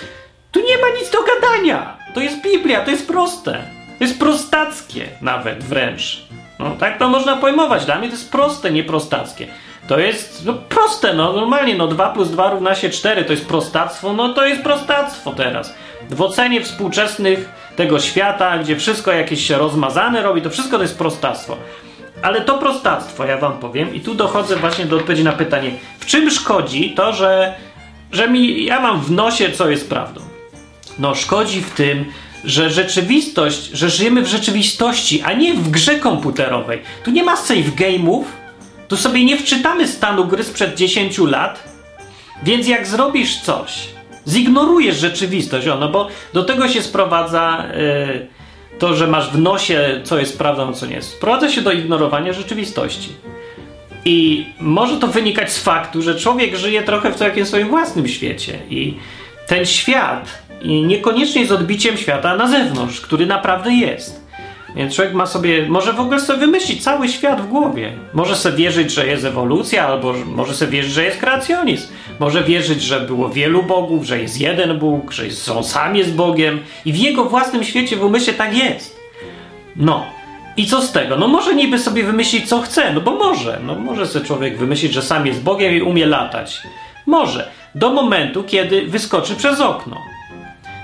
Tu nie ma nic do gadania! To jest Biblia, to jest proste. To jest prostackie nawet wręcz. No, tak to można pojmować. Dla mnie to jest proste, nie prostackie. To jest no, proste, no normalnie, no 2 plus 2 równa się 4, to jest prostactwo, no to jest prostactwo teraz. W ocenie współczesnych tego świata, gdzie wszystko jakieś się rozmazane robi, to wszystko to jest prostactwo. Ale to prostactwo, ja wam powiem, i tu dochodzę właśnie do odpowiedzi na pytanie, w czym szkodzi to, że, że mi, ja mam w nosie, co jest prawdą. No, szkodzi w tym, że rzeczywistość, że żyjemy w rzeczywistości, a nie w grze komputerowej. Tu nie ma save game'ów, tu sobie nie wczytamy stanu gry sprzed 10 lat, więc jak zrobisz coś, zignorujesz rzeczywistość, no bo do tego się sprowadza yy, to, że masz w nosie, co jest prawdą, co nie jest. Sprowadza się do ignorowania rzeczywistości. I może to wynikać z faktu, że człowiek żyje trochę w takim swoim własnym świecie i ten świat niekoniecznie jest odbiciem świata na zewnątrz, który naprawdę jest. Więc człowiek ma sobie, może w ogóle sobie wymyślić cały świat w głowie. Może sobie wierzyć, że jest ewolucja, albo może sobie wierzyć, że jest kreacjonizm. Może wierzyć, że było wielu bogów, że jest jeden Bóg, że jest, on sam jest Bogiem i w jego własnym świecie, w umyśle tak jest. No. I co z tego? No może niby sobie wymyślić, co chce, no bo może. No może sobie człowiek wymyślić, że sam jest Bogiem i umie latać. Może. Do momentu, kiedy wyskoczy przez okno.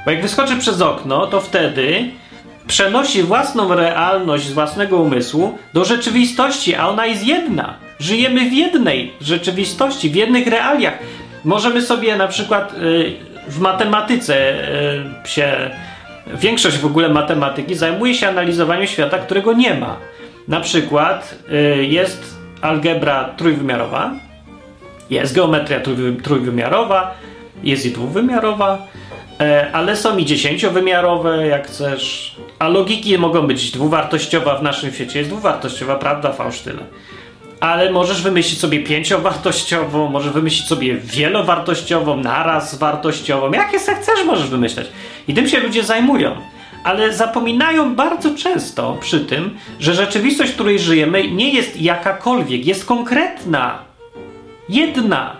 Bo jak wyskoczy przez okno, to wtedy przenosi własną realność z własnego umysłu do rzeczywistości, a ona jest jedna. Żyjemy w jednej rzeczywistości, w jednych realiach. Możemy sobie na przykład y, w matematyce y, się. Większość w ogóle matematyki zajmuje się analizowaniem świata, którego nie ma. Na przykład y, jest algebra trójwymiarowa, jest geometria trójwymiarowa, jest i dwuwymiarowa, e, ale są i dziesięciowymiarowe, jak chcesz. A logiki mogą być dwuwartościowa w naszym świecie. Jest dwuwartościowa, prawda, fałsz tyle. Ale możesz wymyślić sobie pięciowartościową, możesz wymyślić sobie wielowartościową, naraz wartościową. Jakie se chcesz, możesz wymyślać. I tym się ludzie zajmują. Ale zapominają bardzo często przy tym, że rzeczywistość, w której żyjemy, nie jest jakakolwiek, jest konkretna. Jedna.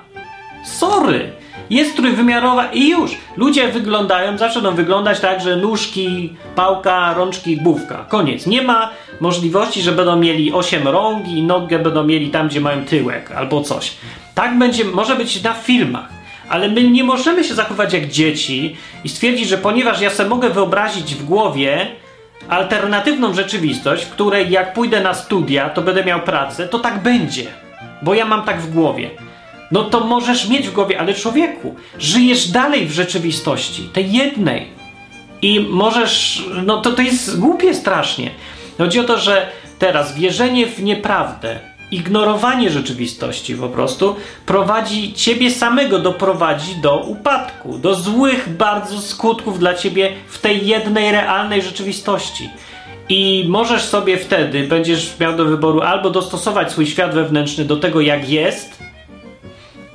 Sorry. Jest trójwymiarowa i już. Ludzie wyglądają, zawsze będą wyglądać tak, że nóżki, pałka, rączki, główka. Koniec. Nie ma możliwości, że będą mieli osiem rąk i nogę będą mieli tam, gdzie mają tyłek albo coś. Tak będzie, może być na filmach. Ale my nie możemy się zachować jak dzieci i stwierdzić, że ponieważ ja sobie mogę wyobrazić w głowie alternatywną rzeczywistość, w której jak pójdę na studia, to będę miał pracę, to tak będzie. Bo ja mam tak w głowie. No to możesz mieć w głowie, ale człowieku, żyjesz dalej w rzeczywistości, tej jednej. I możesz, no to, to jest głupie strasznie. Chodzi o to, że teraz wierzenie w nieprawdę, ignorowanie rzeczywistości po prostu prowadzi ciebie samego, doprowadzi do upadku, do złych bardzo skutków dla ciebie w tej jednej realnej rzeczywistości. I możesz sobie wtedy, będziesz miał do wyboru albo dostosować swój świat wewnętrzny do tego, jak jest,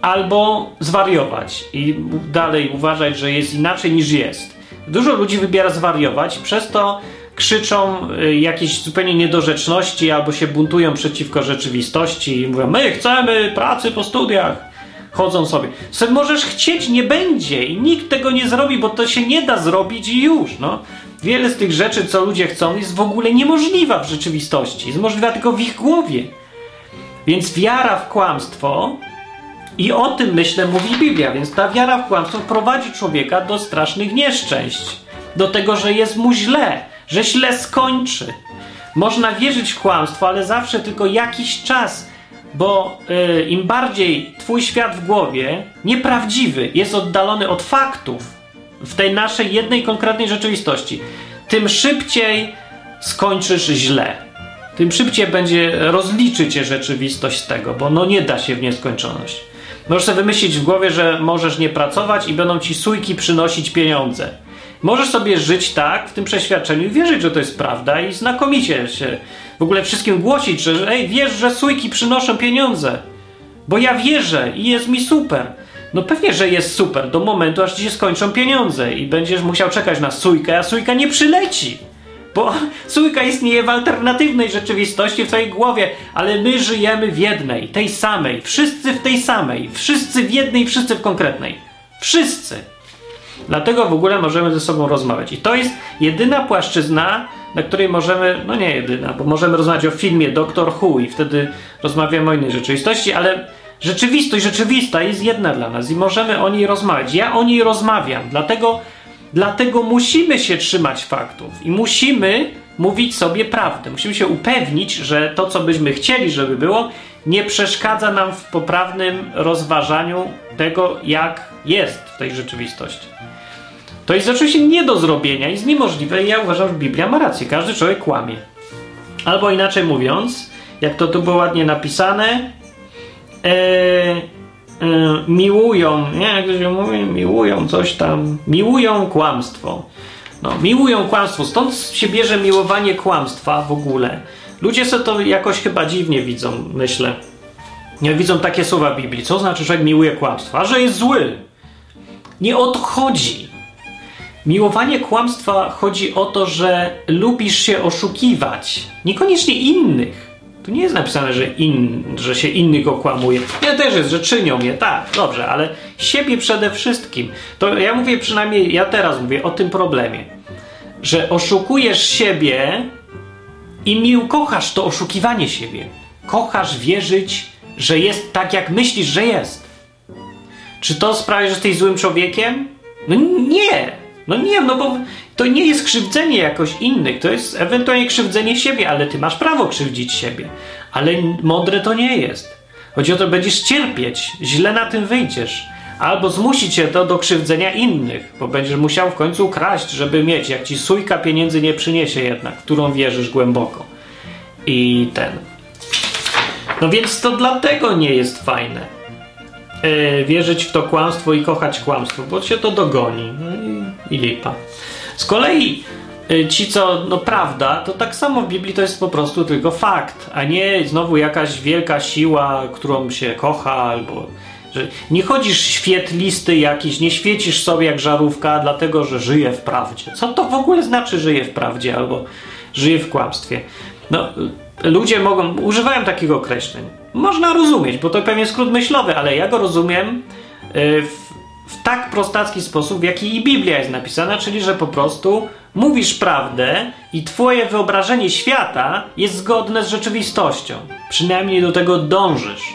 albo zwariować i dalej uważać, że jest inaczej niż jest. Dużo ludzi wybiera zwariować, przez to krzyczą y, jakieś zupełnie niedorzeczności albo się buntują przeciwko rzeczywistości i mówią: My chcemy pracy po studiach. Chodzą sobie. Co możesz chcieć, nie będzie i nikt tego nie zrobi, bo to się nie da zrobić i już. No. Wiele z tych rzeczy, co ludzie chcą, jest w ogóle niemożliwa w rzeczywistości. Jest możliwa tylko w ich głowie. Więc wiara w kłamstwo i o tym, myślę, mówi Biblia, więc ta wiara w kłamstwo prowadzi człowieka do strasznych nieszczęść. Do tego, że jest mu źle, że źle skończy. Można wierzyć w kłamstwo, ale zawsze tylko jakiś czas, bo yy, im bardziej twój świat w głowie, nieprawdziwy, jest oddalony od faktów w tej naszej jednej konkretnej rzeczywistości, tym szybciej skończysz źle. Tym szybciej będzie rozliczyć cię rzeczywistość z tego, bo no nie da się w nieskończoność. Możesz sobie wymyślić w głowie, że możesz nie pracować i będą ci sójki przynosić pieniądze. Możesz sobie żyć tak, w tym przeświadczeniu, i wierzyć, że to jest prawda i znakomicie się w ogóle wszystkim głosić, że ej, wiesz, że sójki przynoszą pieniądze, bo ja wierzę i jest mi super. No pewnie, że jest super, do momentu, aż ci się skończą pieniądze i będziesz musiał czekać na sójkę, a sójka nie przyleci. Bo sójka istnieje w alternatywnej rzeczywistości w twojej głowie, ale my żyjemy w jednej, tej samej. Wszyscy w tej samej. Wszyscy w jednej, wszyscy w konkretnej. Wszyscy. Dlatego w ogóle możemy ze sobą rozmawiać. I to jest jedyna płaszczyzna, na której możemy, no nie jedyna, bo możemy rozmawiać o filmie Doctor Who i wtedy rozmawiamy o innej rzeczywistości, ale rzeczywistość rzeczywista jest jedna dla nas i możemy o niej rozmawiać. Ja o niej rozmawiam, dlatego Dlatego musimy się trzymać faktów i musimy mówić sobie prawdę. Musimy się upewnić, że to, co byśmy chcieli, żeby było, nie przeszkadza nam w poprawnym rozważaniu tego, jak jest w tej rzeczywistości. To jest oczywiście nie do zrobienia, jest niemożliwe i ja uważam, że Biblia ma rację. Każdy człowiek kłamie. Albo inaczej mówiąc, jak to tu było ładnie napisane, ee, miłują, nie, jak to się mówi, miłują coś tam, miłują kłamstwo. No, miłują kłamstwo, stąd się bierze miłowanie kłamstwa w ogóle. Ludzie sobie to jakoś chyba dziwnie widzą, myślę. Nie widzą takie słowa w Biblii. Co znaczy, że miłuje kłamstwo? A że jest zły. Nie o to chodzi. Miłowanie kłamstwa chodzi o to, że lubisz się oszukiwać. Niekoniecznie innych Tu nie jest napisane, że, in, że się innych okłamuje. Nie też jest, że czynią je, tak, dobrze, ale siebie przede wszystkim. To ja mówię przynajmniej, ja teraz mówię o tym problemie, że oszukujesz siebie i mi ukochasz to oszukiwanie siebie. Kochasz wierzyć, że jest tak, jak myślisz, że jest. Czy to sprawia, że jesteś złym człowiekiem? No nie! No nie, no bo to nie jest krzywdzenie jakoś innych, to jest ewentualnie krzywdzenie siebie, ale ty masz prawo krzywdzić siebie. Ale mądre to nie jest. Chodzi o to, będziesz cierpieć, źle na tym wyjdziesz. Albo zmusi cię to do krzywdzenia innych, bo będziesz musiał w końcu kraść, żeby mieć, jak ci sójka pieniędzy nie przyniesie jednak, którą wierzysz głęboko. I ten. No więc to dlatego nie jest fajne. Yy, wierzyć w to kłamstwo i kochać kłamstwo, bo się to dogoni. No i, i lipa. Z kolei yy, ci, co, no prawda, to tak samo w Biblii to jest po prostu tylko fakt, a nie znowu jakaś wielka siła, którą się kocha, albo że nie chodzisz świetlisty jakiś, nie świecisz sobie jak żarówka, dlatego że żyje w prawdzie. Co to w ogóle znaczy żyje w prawdzie albo żyje w kłamstwie? No, ludzie mogą, używają takich określeń. Można rozumieć, bo to pewnie skrót myślowy, ale ja go rozumiem w, w tak prostacki sposób, w jaki i Biblia jest napisana, czyli że po prostu mówisz prawdę i twoje wyobrażenie świata jest zgodne z rzeczywistością. Przynajmniej do tego dążysz.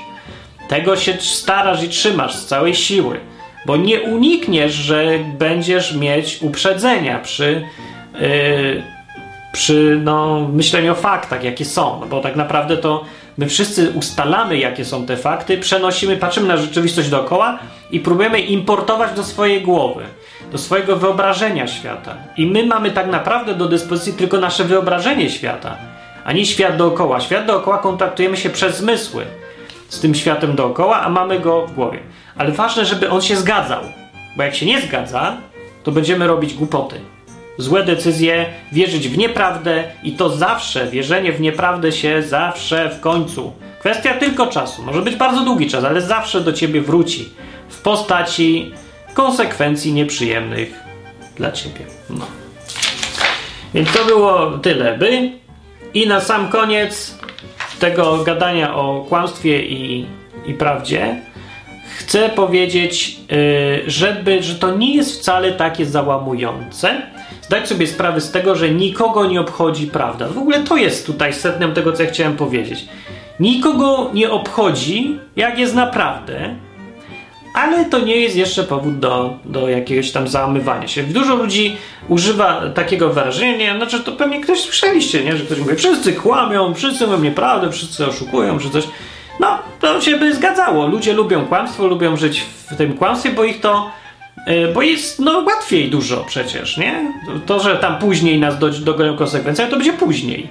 Tego się starasz i trzymasz z całej siły, bo nie unikniesz, że będziesz mieć uprzedzenia przy, yy, przy no, myśleniu o faktach, jakie są, no bo tak naprawdę to my wszyscy ustalamy, jakie są te fakty, przenosimy, patrzymy na rzeczywistość dookoła i próbujemy importować do swojej głowy, do swojego wyobrażenia świata. I my mamy tak naprawdę do dyspozycji tylko nasze wyobrażenie świata, a nie świat dookoła. Świat dookoła kontaktujemy się przez zmysły z tym światem dookoła, a mamy go w głowie. Ale ważne, żeby on się zgadzał, bo jak się nie zgadza, to będziemy robić głupoty. Złe decyzje, wierzyć w nieprawdę i to zawsze, wierzenie w nieprawdę się zawsze w końcu. Kwestia tylko czasu. Może być bardzo długi czas, ale zawsze do ciebie wróci w postaci konsekwencji nieprzyjemnych dla ciebie. No. Więc to było tyle, by. I na sam koniec tego gadania o kłamstwie i, i prawdzie, chcę powiedzieć, yy, żeby, że to nie jest wcale takie załamujące. Zdać sobie sprawę z tego, że nikogo nie obchodzi prawda. W ogóle to jest tutaj setnem tego, co ja chciałem powiedzieć. Nikogo nie obchodzi, jak jest naprawdę, ale to nie jest jeszcze powód do, do jakiegoś tam załamywania się. Dużo ludzi używa takiego wyrażenia, znaczy to pewnie ktoś słyszeliście, nie? że ktoś mówi, wszyscy kłamią, wszyscy mówią nieprawdę, wszyscy oszukują, czy coś. No, to się by zgadzało. Ludzie lubią kłamstwo, lubią żyć w tym kłamstwie, bo ich to bo jest no, łatwiej dużo przecież, nie? To, że tam później nas do, dogonią konsekwencje, to będzie później.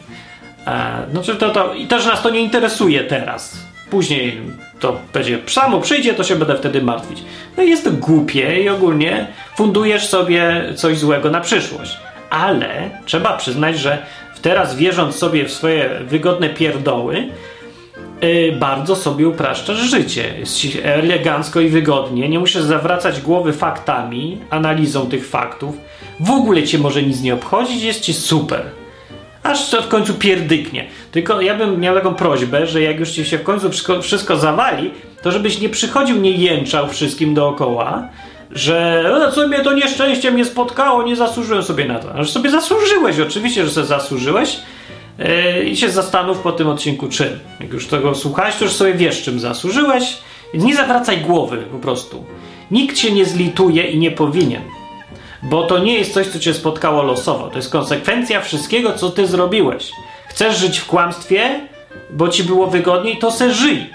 E, znaczy to, to, I też nas to nie interesuje teraz. Później to będzie samo przyjdzie, to się będę wtedy martwić. No i jest to głupie i ogólnie fundujesz sobie coś złego na przyszłość. Ale trzeba przyznać, że teraz wierząc sobie w swoje wygodne pierdoły, bardzo sobie upraszczasz życie. Jest ci elegancko i wygodnie. Nie musisz zawracać głowy faktami, analizą tych faktów. W ogóle cię może nic nie obchodzić, jest ci super aż w końcu pierdyknie. Tylko ja bym miał taką prośbę, że jak już ci się w końcu wszystko, zawali, to żebyś nie przychodził, nie jęczał wszystkim dookoła, że e, co mnie to nieszczęście mnie spotkało, nie zasłużyłem sobie na to. Aż sobie zasłużyłeś, oczywiście, że sobie zasłużyłeś i się zastanów po tym odcinku czym. Jak już tego słuchałeś, to już sobie wiesz czym zasłużyłeś. Nie zawracaj głowy po prostu. Nikt się nie zlituje i nie powinien. Bo to nie jest coś, co cię spotkało losowo. To jest konsekwencja wszystkiego, co ty zrobiłeś. Chcesz żyć w kłamstwie, bo ci było wygodniej, to se żyj.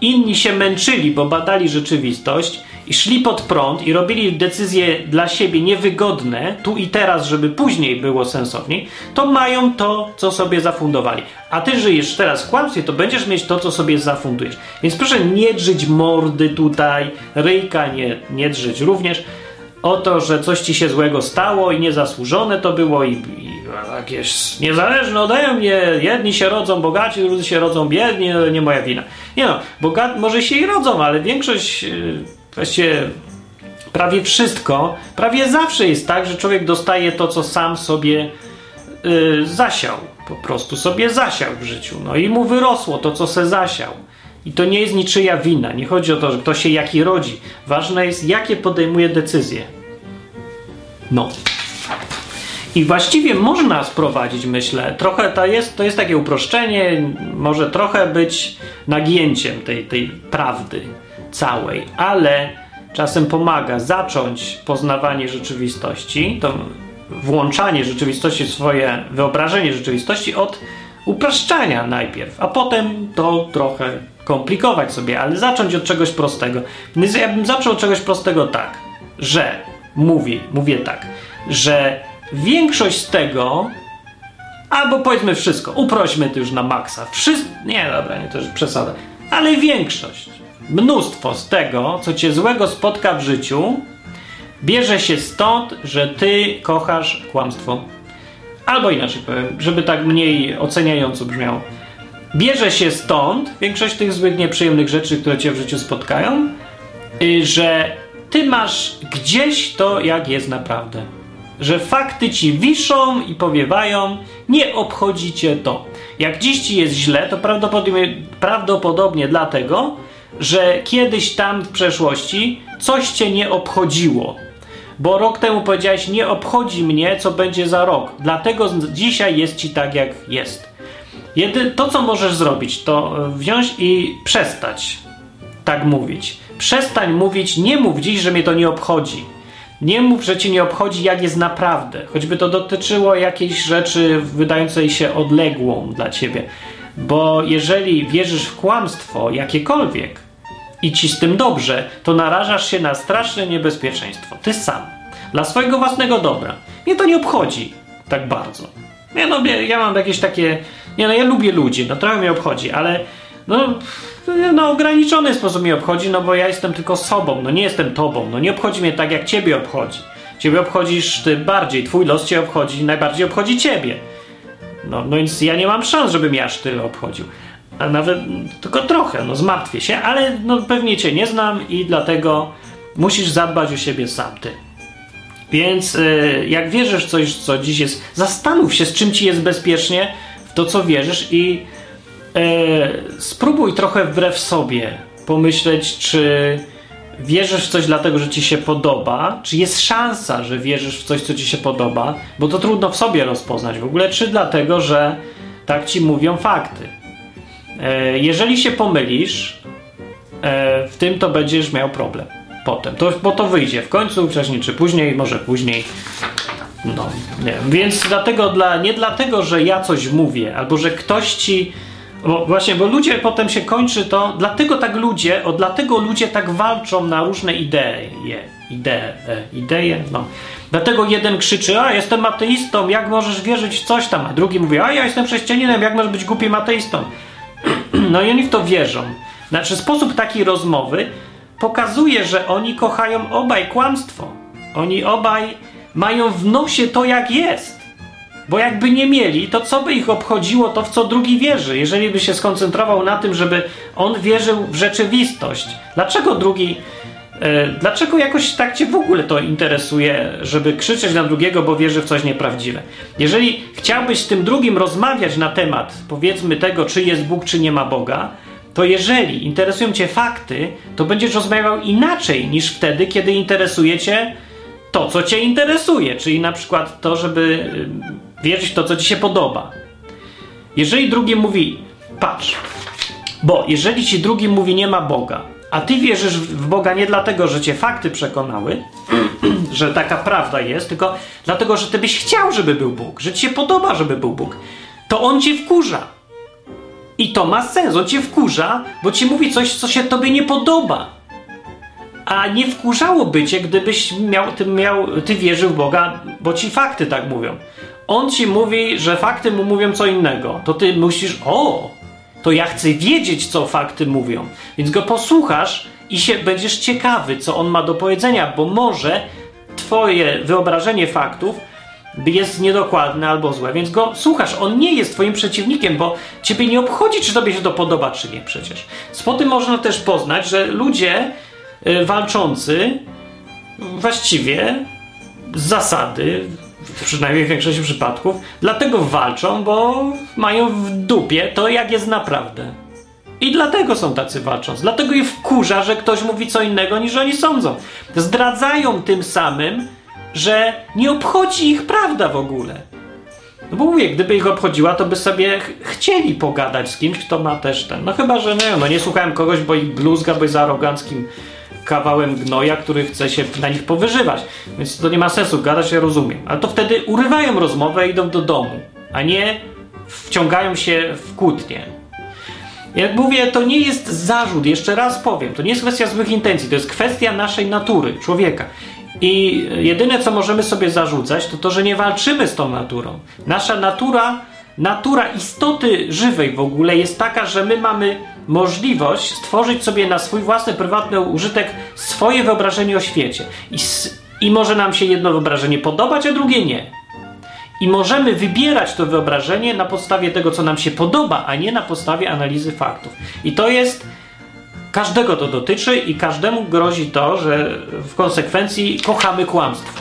Inni się męczyli, bo badali rzeczywistość i szli pod prąd i robili decyzje dla siebie niewygodne, tu i teraz, żeby później było sensowniej, to mają to, co sobie zafundowali. A ty żyjesz teraz w kłamstwie, to będziesz mieć to, co sobie zafundujesz. Więc proszę nie drzyć mordy tutaj, ryjka nie, nie drzyć również o to, że coś ci się złego stało i niezasłużone to było i, i jakieś niezależne ode mnie, jedni się rodzą bogaci, drudzy się rodzą biedni, no, nie moja wina. Nie no, bogat może się i rodzą, ale większość, yy, właściwie prawie wszystko, prawie zawsze jest tak, że człowiek dostaje to, co sam sobie yy, zasiał Po prostu sobie zasiał w życiu. No i mu wyrosło to, co se zasiał. I to nie jest niczyja wina. Nie chodzi o to, że kto się jaki rodzi. Ważne jest, jakie podejmuje decyzje. No. I właściwie można sprowadzić, myślę, trochę to jest, to jest takie uproszczenie, może trochę być nagięciem tej, tej prawdy całej, ale czasem pomaga zacząć poznawanie rzeczywistości, to włączanie rzeczywistości swoje wyobrażenie rzeczywistości od upraszczania najpierw, a potem to trochę komplikować sobie, ale zacząć od czegoś prostego. Więc ja bym zaczął od czegoś prostego tak, że mówi, mówię tak, że większość z tego, albo powiedzmy wszystko, uprośmy to już na maksa. Wszystko, nie, dobra, nie, to już przesada, ale większość, mnóstwo z tego, co cię złego spotka w życiu, bierze się stąd, że ty kochasz kłamstwo. Albo inaczej powiem, żeby tak mniej oceniająco brzmiało. Bierze się stąd większość tych złych, nieprzyjemnych rzeczy, które cię w życiu spotkają, y, że ty masz gdzieś to, jak jest naprawdę. Że fakty ci wiszą i powiewają, nie obchodzi cię to. Jak dziś ci jest źle, to prawdopodobnie, prawdopodobnie dlatego, że kiedyś tam w przeszłości coś cię nie obchodziło. Bo rok temu powiedziałeś, nie obchodzi mnie, co będzie za rok. Dlatego dzisiaj jest ci tak, jak jest. Jedy, to, co możesz zrobić, to wziąć i przestać tak mówić. Przestań mówić, nie mów dziś, że mnie to nie obchodzi. Nie mów, że cię nie obchodzi, jak jest naprawdę. Choćby to dotyczyło jakiejś rzeczy wydającej się odległą dla ciebie. Bo jeżeli wierzysz w kłamstwo jakiekolwiek i ci z tym dobrze, to narażasz się na straszne niebezpieczeństwo. Ty sam. Dla swojego własnego dobra. Mnie to nie obchodzi tak bardzo. Ja, no, ja mam jakieś takie. Nie, no ja lubię ludzi, no trochę mnie obchodzi, ale no, no ograniczony sposób mnie obchodzi, no bo ja jestem tylko sobą, no nie jestem tobą, no nie obchodzi mnie tak jak ciebie obchodzi. Ciebie obchodzisz ty bardziej, twój los cię obchodzi, najbardziej obchodzi ciebie. No, no więc ja nie mam szans, żeby mnie aż tyle obchodził. A nawet tylko trochę, no zmartwię się, ale no pewnie cię nie znam i dlatego musisz zadbać o siebie sam ty. Więc y, jak wierzysz coś, co dziś jest, zastanów się, z czym ci jest bezpiecznie, w to, co wierzysz i y, spróbuj trochę wbrew sobie pomyśleć, czy wierzysz w coś dlatego, że ci się podoba, czy jest szansa, że wierzysz w coś, co ci się podoba, bo to trudno w sobie rozpoznać w ogóle, czy dlatego, że tak ci mówią fakty. Y, jeżeli się pomylisz, w tym to będziesz miał problem potem, to, bo to wyjdzie w końcu, wcześniej czy później, może później. No, nie. Więc dlatego, dla, nie dlatego, że ja coś mówię, albo że ktoś ci. Bo właśnie, bo ludzie potem się kończy to, dlatego tak ludzie, o dlatego ludzie tak walczą na różne idee, idee, idee, no. Dlatego jeden krzyczy, a jestem ateistą, jak możesz wierzyć w coś tam, a drugi mówi, a ja jestem chrześcijaninem, jak możesz być głupim ateistą? No i oni w to wierzą. Znaczy, sposób takiej rozmowy pokazuje, że oni kochają obaj kłamstwo. Oni obaj mają w nosie to, jak jest. Bo jakby nie mieli, to co by ich obchodziło to, w co drugi wierzy? Jeżeli by się skoncentrował na tym, żeby on wierzył w rzeczywistość. Dlaczego drugi. E, dlaczego jakoś tak cię w ogóle to interesuje, żeby krzyczeć na drugiego, bo wierzy w coś nieprawdziwe? Jeżeli chciałbyś z tym drugim rozmawiać na temat, powiedzmy, tego, czy jest Bóg, czy nie ma Boga, to jeżeli interesują Cię fakty, to będziesz rozmawiał inaczej niż wtedy, kiedy interesuje Cię to, co Cię interesuje, czyli na przykład to, żeby wierzyć w to, co Ci się podoba. Jeżeli drugi mówi, patrz, bo jeżeli Ci drugi mówi, nie ma Boga, a Ty wierzysz w Boga nie dlatego, że Cię fakty przekonały, że taka prawda jest, tylko dlatego, że Ty byś chciał, żeby był Bóg, że Ci się podoba, żeby był Bóg, to On Cię wkurza i to ma sens, on cię wkurza, bo ci mówi coś, co się tobie nie podoba. A nie wkurzałoby cię, gdybyś miał, ty, miał, ty wierzył w Boga, bo ci fakty tak mówią. On ci mówi, że fakty mu mówią co innego. To ty musisz, o, to ja chcę wiedzieć, co fakty mówią. Więc go posłuchasz i się będziesz ciekawy, co on ma do powiedzenia, bo może twoje wyobrażenie faktów jest niedokładne albo złe, więc go słuchasz. On nie jest twoim przeciwnikiem, bo ciebie nie obchodzi, czy tobie się to podoba, czy nie przecież. Po tym można też poznać, że ludzie y, walczący właściwie z zasady przynajmniej w większości przypadków, dlatego walczą, bo mają w dupie to, jak jest naprawdę. I dlatego są tacy walczący. Dlatego ich wkurza, że ktoś mówi co innego niż oni sądzą. Zdradzają tym samym, że nie obchodzi ich prawda w ogóle. No bo mówię, gdyby ich obchodziła, to by sobie ch chcieli pogadać z kimś, kto ma też ten. No chyba, że no, no nie słuchałem kogoś, bo ich bluzga, bo jest aroganckim kawałem gnoja, który chce się na nich powyżywać. Więc to nie ma sensu gadać, ja rozumiem. Ale to wtedy urywają rozmowę i idą do domu, a nie wciągają się w kłótnie. Jak mówię, to nie jest zarzut, jeszcze raz powiem, to nie jest kwestia złych intencji, to jest kwestia naszej natury, człowieka. I jedyne, co możemy sobie zarzucać, to to, że nie walczymy z tą naturą. Nasza natura, natura istoty żywej w ogóle jest taka, że my mamy możliwość stworzyć sobie na swój własny, prywatny użytek swoje wyobrażenie o świecie. I, I może nam się jedno wyobrażenie podobać, a drugie nie. I możemy wybierać to wyobrażenie na podstawie tego, co nam się podoba, a nie na podstawie analizy faktów. I to jest. Każdego to dotyczy i każdemu grozi to, że w konsekwencji kochamy kłamstwo.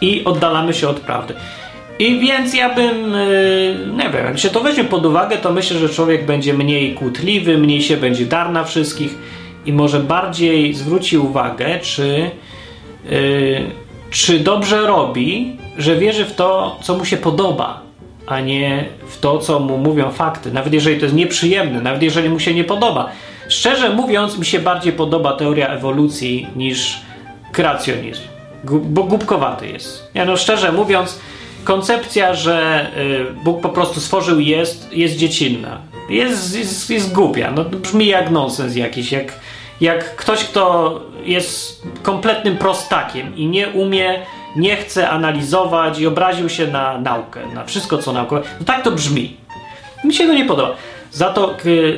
I oddalamy się od prawdy. I więc ja bym, yy, nie wiem, jak się to weźmie pod uwagę, to myślę, że człowiek będzie mniej kłótliwy, mniej się będzie dar na wszystkich i może bardziej zwróci uwagę, czy, yy, czy dobrze robi, że wierzy w to, co mu się podoba, a nie w to, co mu mówią fakty. Nawet jeżeli to jest nieprzyjemne, nawet jeżeli mu się nie podoba. Szczerze mówiąc, mi się bardziej podoba teoria ewolucji niż kreacjonizm, bo głupkowaty jest. Ja no szczerze mówiąc, koncepcja, że y, Bóg po prostu stworzył jest, jest dziecinna. Jest, jest, jest głupia. No, brzmi jak nonsens jakiś, jak, jak ktoś, kto jest kompletnym prostakiem i nie umie, nie chce analizować i obraził się na naukę, na wszystko co naukowe. No tak to brzmi. Mi się to nie podoba. Za to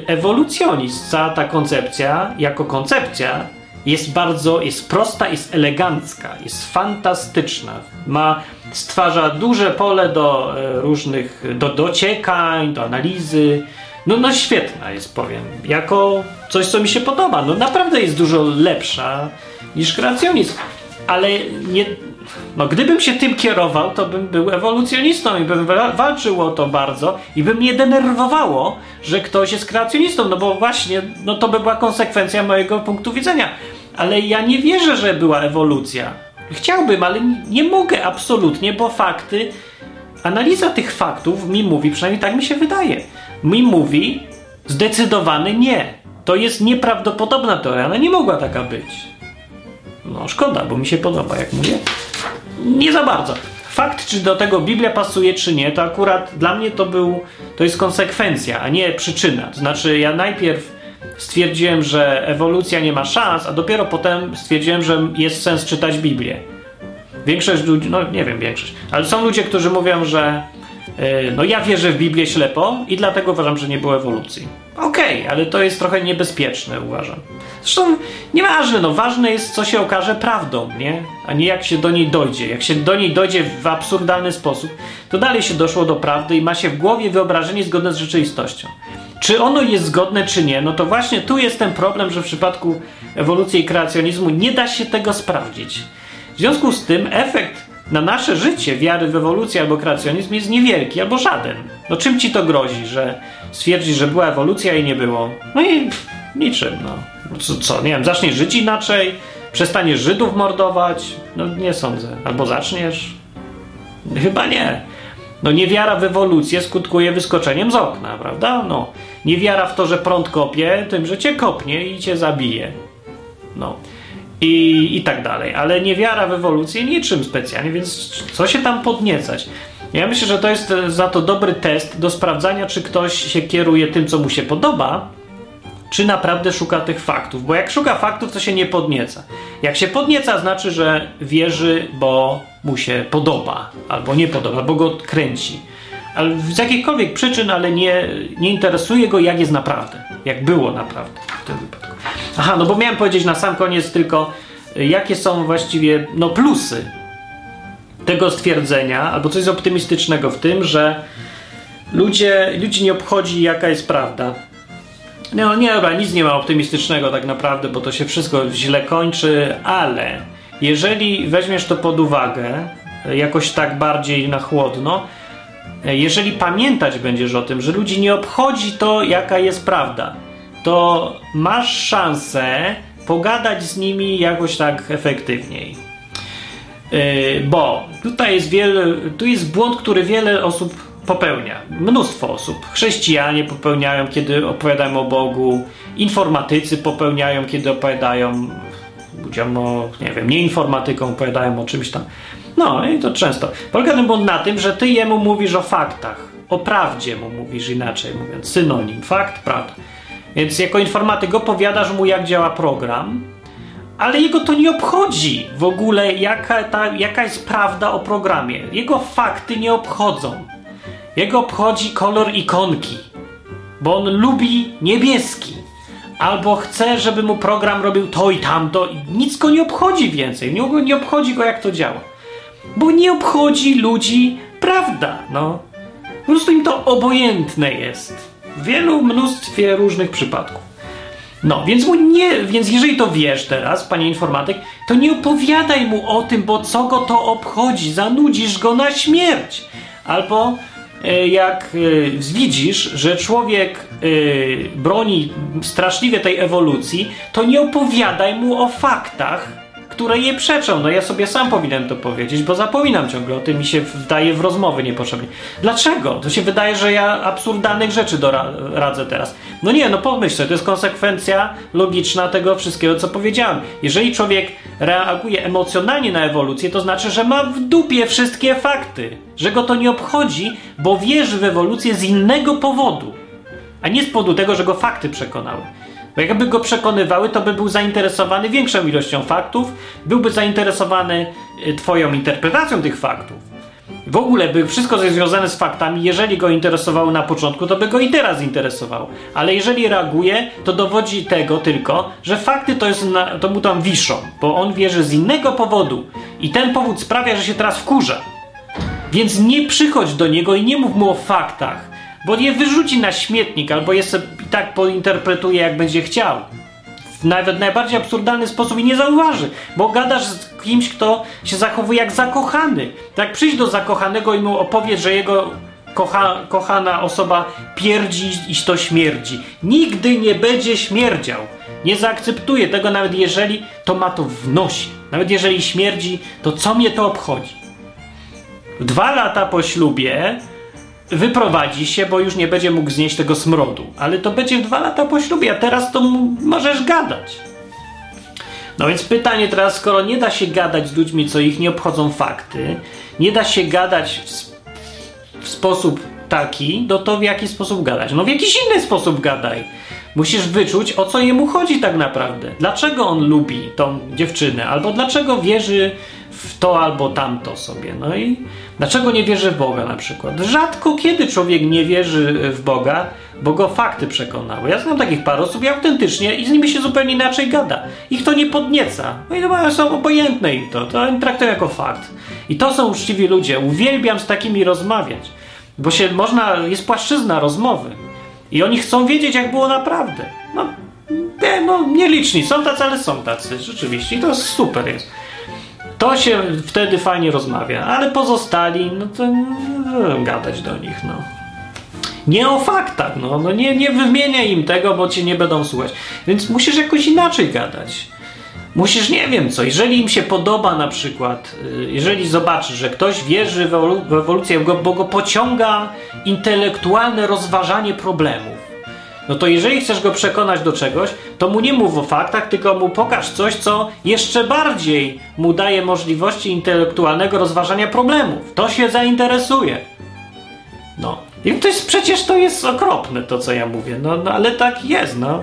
ewolucjonizm, cała ta koncepcja, jako koncepcja, jest bardzo, jest prosta, jest elegancka, jest fantastyczna. Ma, stwarza duże pole do e, różnych, do dociekań, do analizy. No, no świetna jest, powiem. Jako coś, co mi się podoba. No naprawdę jest dużo lepsza niż kreacjonizm. Ale nie, no gdybym się tym kierował, to bym był ewolucjonistą i bym walczył o to bardzo i by mnie denerwowało, że ktoś jest kreacjonistą, no bo właśnie, no to by była konsekwencja mojego punktu widzenia. Ale ja nie wierzę, że była ewolucja. Chciałbym, ale nie mogę absolutnie, bo fakty, analiza tych faktów mi mówi, przynajmniej tak mi się wydaje, mi mówi zdecydowany nie. To jest nieprawdopodobna teoria, ona nie mogła taka być. No szkoda, bo mi się podoba, jak mówię. Nie za bardzo. Fakt, czy do tego Biblia pasuje, czy nie, to akurat dla mnie to był, to jest konsekwencja, a nie przyczyna. To znaczy, ja najpierw stwierdziłem, że ewolucja nie ma szans, a dopiero potem stwierdziłem, że jest sens czytać Biblię. Większość ludzi, no nie wiem, większość, ale są ludzie, którzy mówią, że no ja wierzę w Biblię ślepo i dlatego uważam, że nie było ewolucji. Okej, okay, ale to jest trochę niebezpieczne, uważam. Zresztą nieważne, no ważne jest, co się okaże prawdą, nie? A nie jak się do niej dojdzie. Jak się do niej dojdzie w absurdalny sposób, to dalej się doszło do prawdy i ma się w głowie wyobrażenie zgodne z rzeczywistością. Czy ono jest zgodne, czy nie? No to właśnie tu jest ten problem, że w przypadku ewolucji i kreacjonizmu nie da się tego sprawdzić. W związku z tym efekt na nasze życie wiary w ewolucję albo kreacjonizm jest niewielki albo żaden. No czym ci to grozi, że stwierdzisz, że była ewolucja i nie było? No i pff, niczym, no. Co, co, nie wiem, zaczniesz żyć inaczej? Przestaniesz Żydów mordować? No nie sądzę. Albo zaczniesz? Chyba nie. No niewiara w ewolucję skutkuje wyskoczeniem z okna, prawda? No. Niewiara w to, że prąd kopie, tym, że cię kopnie i cię zabije. No. I, I tak dalej. Ale niewiara w ewolucję niczym specjalnie, więc co się tam podniecać? Ja myślę, że to jest za to dobry test do sprawdzania, czy ktoś się kieruje tym, co mu się podoba, czy naprawdę szuka tych faktów. Bo jak szuka faktów, to się nie podnieca. Jak się podnieca, znaczy, że wierzy, bo mu się podoba, albo nie podoba, bo go kręci. Ale z jakichkolwiek przyczyn, ale nie, nie interesuje go, jak jest naprawdę. Jak było naprawdę w tym wypadku. Aha, no bo miałem powiedzieć na sam koniec tylko, jakie są właściwie no, plusy tego stwierdzenia, albo coś optymistycznego w tym, że ludzie, ludzi nie obchodzi, jaka jest prawda no nie, dobra, nic nie ma optymistycznego tak naprawdę, bo to się wszystko źle kończy, ale jeżeli weźmiesz to pod uwagę, jakoś tak bardziej na chłodno, jeżeli pamiętać będziesz o tym, że ludzi nie obchodzi to, jaka jest prawda, to masz szansę pogadać z nimi jakoś tak efektywniej. Yy, bo tutaj jest wiele, tu jest błąd, który wiele osób popełnia. Mnóstwo osób. Chrześcijanie popełniają, kiedy opowiadają o Bogu, informatycy popełniają, kiedy opowiadają ludziom o, nie wiem, nieinformatyką opowiadają o czymś tam. No i to często. Polega ten błąd na tym, że ty jemu mówisz o faktach, o prawdzie mu mówisz inaczej mówiąc, synonim, fakt, prawda. Więc jako informatyk opowiadasz mu, jak działa program, ale jego to nie obchodzi w ogóle, jaka, ta, jaka jest prawda o programie. Jego fakty nie obchodzą. Jego obchodzi kolor ikonki, bo on lubi niebieski. Albo chce, żeby mu program robił to i tamto. Nic go nie obchodzi więcej. Nie, nie obchodzi go, jak to działa. Bo nie obchodzi ludzi prawda. No. Po prostu im to obojętne jest. W wielu mnóstwie różnych przypadków. No, więc mu nie, więc jeżeli to wiesz teraz, panie informatyk, to nie opowiadaj mu o tym, bo co go to obchodzi, zanudzisz go na śmierć. Albo e, jak e, widzisz, że człowiek e, broni straszliwie tej ewolucji, to nie opowiadaj mu o faktach, które je przeczą. No ja sobie sam powinienem to powiedzieć, bo zapominam ciągle o tym mi się wdaje w rozmowy niepotrzebnie. Dlaczego? To się wydaje, że ja absurdalnych rzeczy doradzę teraz. No nie, no pomyśl sobie, to jest konsekwencja logiczna tego wszystkiego, co powiedziałem. Jeżeli człowiek reaguje emocjonalnie na ewolucję, to znaczy, że ma w dupie wszystkie fakty, że go to nie obchodzi, bo wierzy w ewolucję z innego powodu, a nie z powodu tego, że go fakty przekonały. Bo jakby go przekonywały, to by był zainteresowany większą ilością faktów, byłby zainteresowany y, Twoją interpretacją tych faktów. W ogóle by wszystko, co jest związane z faktami, jeżeli go interesowało na początku, to by go i teraz interesowało. Ale jeżeli reaguje, to dowodzi tego tylko, że fakty to, jest na, to mu tam wiszą, bo on wierzy z innego powodu. I ten powód sprawia, że się teraz wkurza. Więc nie przychodź do niego i nie mów mu o faktach bo je wyrzuci na śmietnik albo je tak pointerpretuje, jak będzie chciał. W nawet najbardziej absurdalny sposób i nie zauważy, bo gadasz z kimś, kto się zachowuje jak zakochany. Tak przyjść do zakochanego i mu opowiedz, że jego kocha, kochana osoba pierdzi i to śmierdzi. Nigdy nie będzie śmierdział. Nie zaakceptuje tego, nawet jeżeli to ma to w nosie. Nawet jeżeli śmierdzi, to co mnie to obchodzi? Dwa lata po ślubie wyprowadzi się, bo już nie będzie mógł znieść tego smrodu. Ale to będzie dwa lata po ślubie, a teraz to możesz gadać. No więc pytanie teraz, skoro nie da się gadać z ludźmi, co ich nie obchodzą fakty, nie da się gadać w, w sposób taki, no to w jaki sposób gadać? No w jakiś inny sposób gadaj. Musisz wyczuć, o co jemu chodzi tak naprawdę. Dlaczego on lubi tą dziewczynę, albo dlaczego wierzy w to albo tamto sobie. No i dlaczego nie wierzy w Boga na przykład? Rzadko kiedy człowiek nie wierzy w Boga, bo go fakty przekonały. Ja znam takich parę osób i autentycznie i z nimi się zupełnie inaczej gada. Ich to nie podnieca. No i to są obojętne im to. To traktują jako fakt. I to są uczciwi ludzie. Uwielbiam z takimi rozmawiać. Bo się można, jest płaszczyzna rozmowy. I oni chcą wiedzieć, jak było naprawdę. No, nie, no nieliczni. Są tacy, ale są tacy. Rzeczywiście. I to super jest. To się wtedy fajnie rozmawia, ale pozostali, no to no, gadać do nich, no. Nie o faktach, no, no nie, nie wymieniaj im tego, bo cię nie będą słuchać. Więc musisz jakoś inaczej gadać. Musisz, nie wiem co, jeżeli im się podoba na przykład, y, jeżeli zobaczysz, że ktoś wierzy w ewolucję, bo go pociąga intelektualne rozważanie problemów, no to jeżeli chcesz go przekonać do czegoś, to mu nie mów o faktach, tylko mu pokaż coś, co jeszcze bardziej mu daje możliwości intelektualnego rozważania problemów. To się zainteresuje. No. I to jest, przecież to jest okropne, to co ja mówię, no, no ale tak jest, no.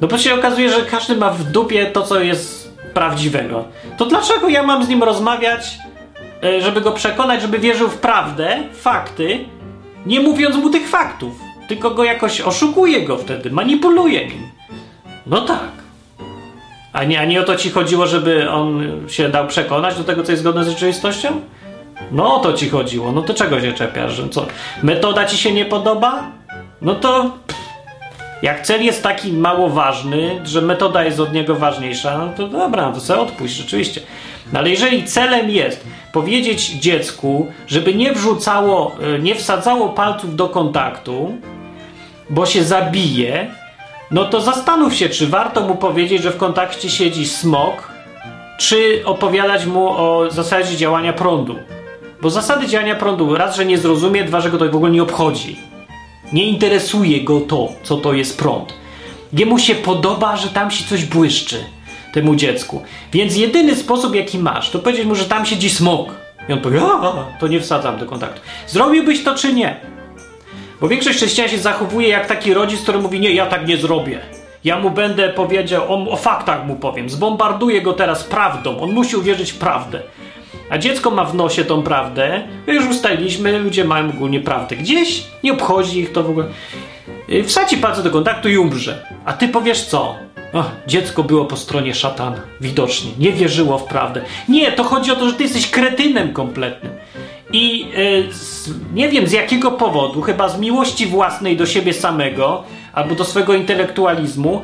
No bo się okazuje, że każdy ma w dupie to, co jest prawdziwego. To dlaczego ja mam z nim rozmawiać, e, żeby go przekonać, żeby wierzył w prawdę, fakty, nie mówiąc mu tych faktów? Tylko go jakoś oszukuje go wtedy, manipuluje nim. No tak. A nie, a nie o to ci chodziło, żeby on się dał przekonać do tego, co jest zgodne z rzeczywistością? No o to ci chodziło. No to czego się czepiasz? Że co? Metoda ci się nie podoba? No to jak cel jest taki mało ważny, że metoda jest od niego ważniejsza, no to dobra, to sobie odpuść, rzeczywiście. No ale jeżeli celem jest powiedzieć dziecku, żeby nie wrzucało, e, nie wsadzało palców do kontaktu, bo się zabije, no to zastanów się, czy warto mu powiedzieć, że w kontakcie siedzi smok, czy opowiadać mu o zasadzie działania prądu. Bo zasady działania prądu raz, że nie zrozumie, dwa, że go to w ogóle nie obchodzi. Nie interesuje go to, co to jest prąd. Jemu się podoba, że tam się coś błyszczy temu dziecku. Więc jedyny sposób, jaki masz, to powiedzieć mu, że tam siedzi smok. I on powie, to nie wsadzam do kontaktu. Zrobiłbyś to czy nie? Bo większość chrześcijan się zachowuje jak taki rodzic, który mówi, nie, ja tak nie zrobię. Ja mu będę powiedział, o, o faktach mu powiem, zbombarduję go teraz prawdą, on musi uwierzyć w prawdę. A dziecko ma w nosie tą prawdę, my już ustaliliśmy, ludzie mają ogólnie prawdę. Gdzieś nie obchodzi ich to w ogóle. Y, wsadzi palce do kontaktu i umrze. A ty powiesz co? Dziecko było po stronie szatana, widocznie, nie wierzyło w prawdę. Nie, to chodzi o to, że ty jesteś kretynem kompletnym. I z, nie wiem z jakiego powodu, chyba z miłości własnej do siebie samego albo do swego intelektualizmu,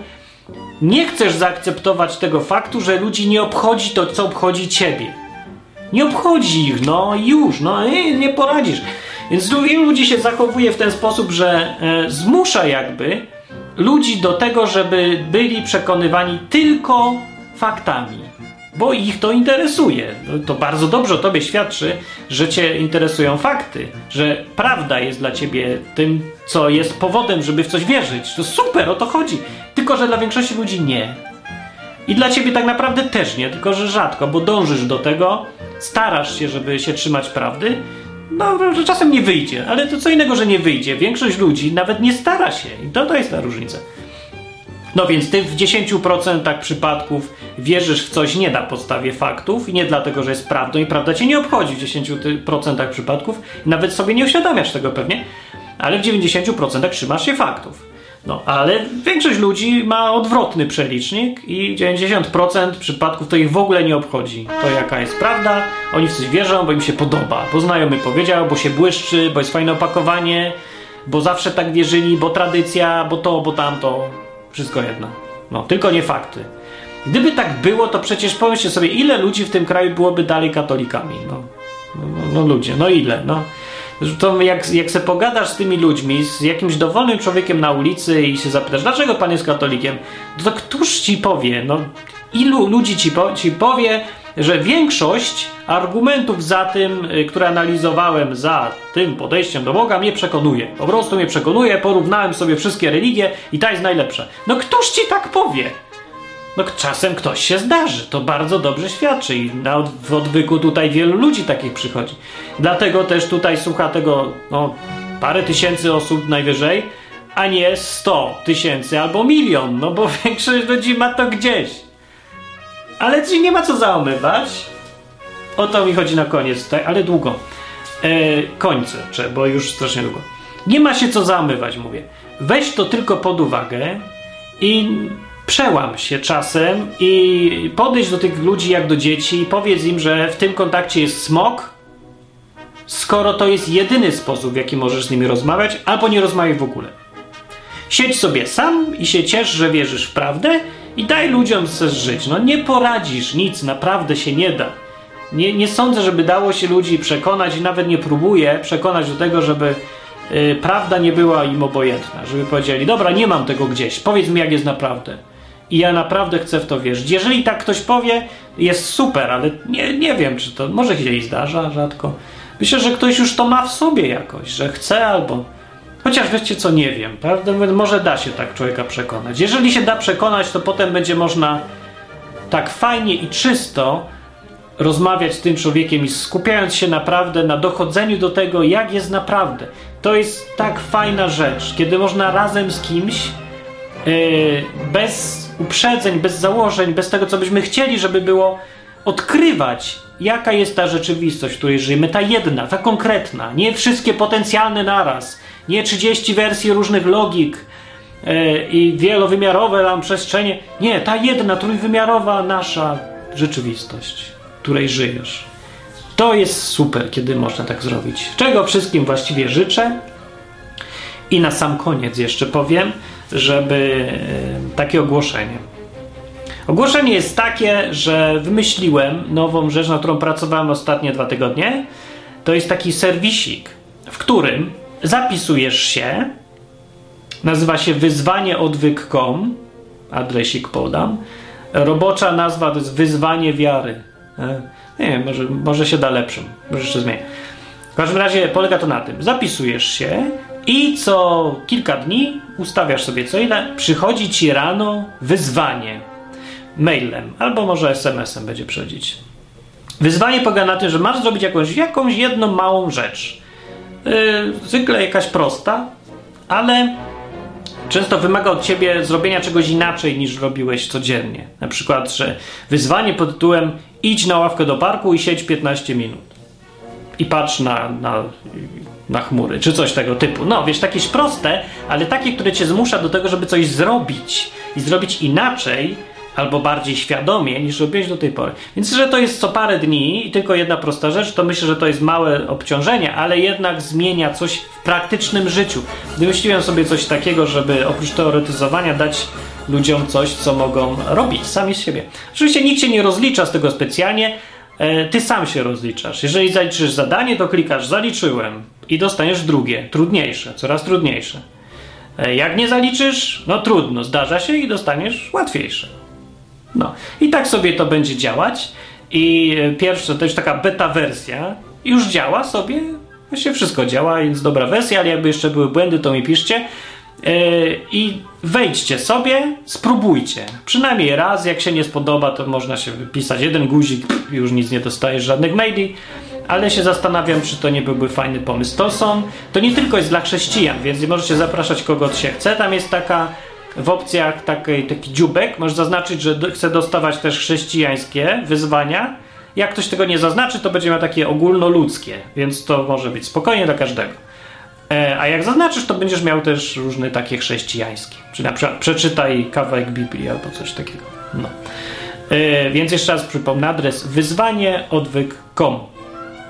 nie chcesz zaakceptować tego faktu, że ludzi nie obchodzi to, co obchodzi ciebie. Nie obchodzi ich, no już, no nie, nie poradzisz. Więc wielu ludzi się zachowuje w ten sposób, że e, zmusza jakby ludzi do tego, żeby byli przekonywani tylko faktami, bo ich to interesuje. No, to bardzo dobrze o tobie świadczy, że cię interesują fakty, że prawda jest dla ciebie tym, co jest powodem, żeby w coś wierzyć. To super, o to chodzi. Tylko, że dla większości ludzi nie. I dla ciebie tak naprawdę też nie, tylko że rzadko, bo dążysz do tego, starasz się, żeby się trzymać prawdy, no, że czasem nie wyjdzie, ale to co innego, że nie wyjdzie. Większość ludzi nawet nie stara się i to, to jest ta różnica. No więc ty w 10% przypadków wierzysz w coś nie na podstawie faktów i nie dlatego, że jest prawdą i prawda cię nie obchodzi w 10% przypadków. Nawet sobie nie uświadamiasz tego pewnie, ale w 90% trzymasz się faktów. No, ale większość ludzi ma odwrotny przelicznik i 90% przypadków to ich w ogóle nie obchodzi. To jaka jest prawda, oni w coś wierzą, bo im się podoba, bo znajomy powiedział, bo się błyszczy, bo jest fajne opakowanie, bo zawsze tak wierzyli, bo tradycja, bo to, bo tamto. Wszystko jedno. No, tylko nie fakty. Gdyby tak było, to przecież pomyślcie sobie, ile ludzi w tym kraju byłoby dalej katolikami. No, no, no, no ludzie, no ile, no. To jak, jak se pogadasz z tymi ludźmi, z jakimś dowolnym człowiekiem na ulicy i się zapytasz, dlaczego pan jest katolikiem, to któż ci powie? No, ilu ludzi ci, po, ci powie, że większość argumentów za tym, y, które analizowałem za tym podejściem do Boga, mnie przekonuje. Po prostu mnie przekonuje, porównałem sobie wszystkie religie i ta jest najlepsza. No któż ci tak powie? No czasem ktoś się zdarzy, to bardzo dobrze świadczy i na w odwyku tutaj wielu ludzi takich przychodzi. Dlatego też tutaj słucha tego no, parę tysięcy osób najwyżej, a nie sto tysięcy albo milion, no bo większość ludzi ma to gdzieś. Ale ci nie ma co załamywać. O to mi chodzi na koniec tutaj, ale długo. E, kończę, bo już strasznie długo. Nie ma się co załamywać, mówię. Weź to tylko pod uwagę i przełam się czasem i podejść do tych ludzi jak do dzieci i powiedz im, że w tym kontakcie jest smok, skoro to jest jedyny sposób, w jaki możesz z nimi rozmawiać, albo nie rozmawiaj w ogóle. Siedź sobie sam i się ciesz, że wierzysz w prawdę i daj ludziom żyć. No nie poradzisz, nic, naprawdę się nie da. Nie, nie sądzę, żeby dało się ludzi przekonać i nawet nie próbuję przekonać do tego, żeby yy, prawda nie była im obojętna. Żeby powiedzieli, dobra, nie mam tego gdzieś, powiedz mi jak jest naprawdę. I ja naprawdę chcę w to wierzyć. Jeżeli tak ktoś powie, jest super, ale nie, nie wiem, czy to może się jej zdarza rzadko. Myślę, że ktoś już to ma w sobie jakoś, że chce albo. Chociaż wiecie co, nie wiem, prawda? Może da się tak człowieka przekonać. Jeżeli się da przekonać, to potem będzie można tak fajnie i czysto rozmawiać z tym człowiekiem i skupiając się naprawdę na dochodzeniu do tego, jak jest naprawdę. To jest tak fajna rzecz, kiedy można razem z kimś yy, bez uprzedzeń, bez założeń, bez tego, co byśmy chcieli, żeby było, odkrywać, jaka jest ta rzeczywistość, w której żyjemy, ta jedna, ta konkretna, nie wszystkie potencjalne naraz, nie 30 wersji różnych logik yy, i wielowymiarowe tam przestrzenie, nie, ta jedna, trójwymiarowa nasza rzeczywistość, której żyjesz. To jest super, kiedy można tak zrobić. Czego wszystkim właściwie życzę. I na sam koniec jeszcze powiem, żeby e, takie ogłoszenie. Ogłoszenie jest takie, że wymyśliłem nową rzecz, na którą pracowałem ostatnie dwa tygodnie. To jest taki serwisik, w którym zapisujesz się. Nazywa się wyzwanieodwyk.com. Adresik podam. Robocza nazwa to jest wyzwanie wiary. E, nie wiem, może, może się da lepszym. Może jeszcze zmienię. W każdym razie polega to na tym. Zapisujesz się i co kilka dni ustawiasz sobie co ile, przychodzi ci rano wyzwanie mailem albo może SMS-em będzie przychodzić. Wyzwanie polega na tym, że masz zrobić jakąś, jakąś jedną małą rzecz. Yy, zwykle jakaś prosta, ale często wymaga od ciebie zrobienia czegoś inaczej niż robiłeś codziennie. Na przykład, że wyzwanie pod tytułem idź na ławkę do parku i siedź 15 minut. I patrz na, na, na chmury, czy coś tego typu. No, wiesz, jakieś proste, ale takie, które cię zmusza do tego, żeby coś zrobić i zrobić inaczej, albo bardziej świadomie niż robiłeś do tej pory. Więc, że to jest co parę dni i tylko jedna prosta rzecz, to myślę, że to jest małe obciążenie, ale jednak zmienia coś w praktycznym życiu. Wymyśliłem sobie coś takiego, żeby oprócz teoretyzowania dać ludziom coś, co mogą robić sami z siebie. Oczywiście nikt się nie rozlicza z tego specjalnie, e, ty sam się rozliczasz. Jeżeli zaliczysz zadanie, to klikasz zaliczyłem i dostaniesz drugie, trudniejsze, coraz trudniejsze. E, jak nie zaliczysz, no trudno, zdarza się i dostaniesz łatwiejsze. No i tak sobie to będzie działać. I pierwsza to już taka beta wersja. Już działa sobie. Właściwie wszystko działa, więc dobra wersja, ale jakby jeszcze były błędy, to mi piszcie. Yy, I wejdźcie sobie, spróbujcie. Przynajmniej raz, jak się nie spodoba, to można się wypisać jeden guzik, już nic nie dostajesz, żadnych maili. Ale się zastanawiam, czy to nie byłby fajny pomysł. To są, to nie tylko jest dla chrześcijan, więc możecie zapraszać kogo się chce. Tam jest taka w opcjach taki, taki dziubek możesz zaznaczyć, że chce dostawać też chrześcijańskie wyzwania. Jak ktoś tego nie zaznaczy, to będzie miał takie ogólnoludzkie, więc to może być spokojnie dla każdego. E, a jak zaznaczysz, to będziesz miał też różne takie chrześcijańskie. Czyli na przykład przeczytaj kawałek Biblii albo coś takiego. No. E, więc jeszcze raz przypomnę adres wyzwanieodwyk.com.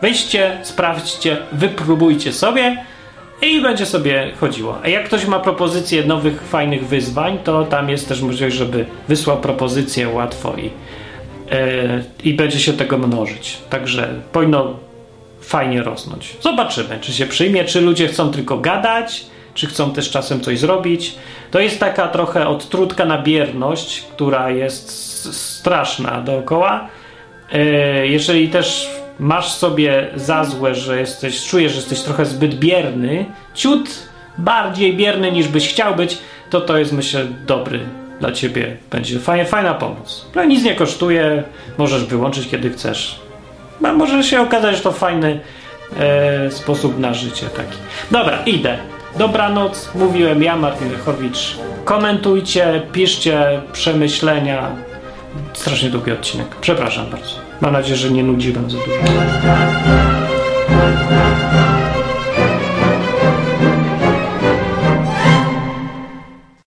Wejdźcie, sprawdźcie, wypróbujcie sobie i będzie sobie chodziło. A jak ktoś ma propozycje nowych, fajnych wyzwań, to tam jest też możliwość, żeby wysłał propozycję łatwo i, yy, i będzie się tego mnożyć. Także powinno fajnie rosnąć. Zobaczymy, czy się przyjmie, czy ludzie chcą tylko gadać, czy chcą też czasem coś zrobić. To jest taka trochę odtrutka na bierność, która jest straszna dookoła. Yy, jeżeli też masz sobie za złe, że jesteś, czujesz, że jesteś trochę zbyt bierny, ciut bardziej bierny niż byś chciał być, to to jest myślę dobry dla ciebie. Będzie fajna, fajna pomoc. No nic nie kosztuje, możesz wyłączyć kiedy chcesz. A może się okazać, że to fajny e, sposób na życie taki. Dobra, idę. Dobranoc, mówiłem ja, Martin Lechowicz. Komentujcie, piszcie przemyślenia. Strasznie długi odcinek. Przepraszam bardzo. Mam nadzieję, że nie nudziłem za dużo.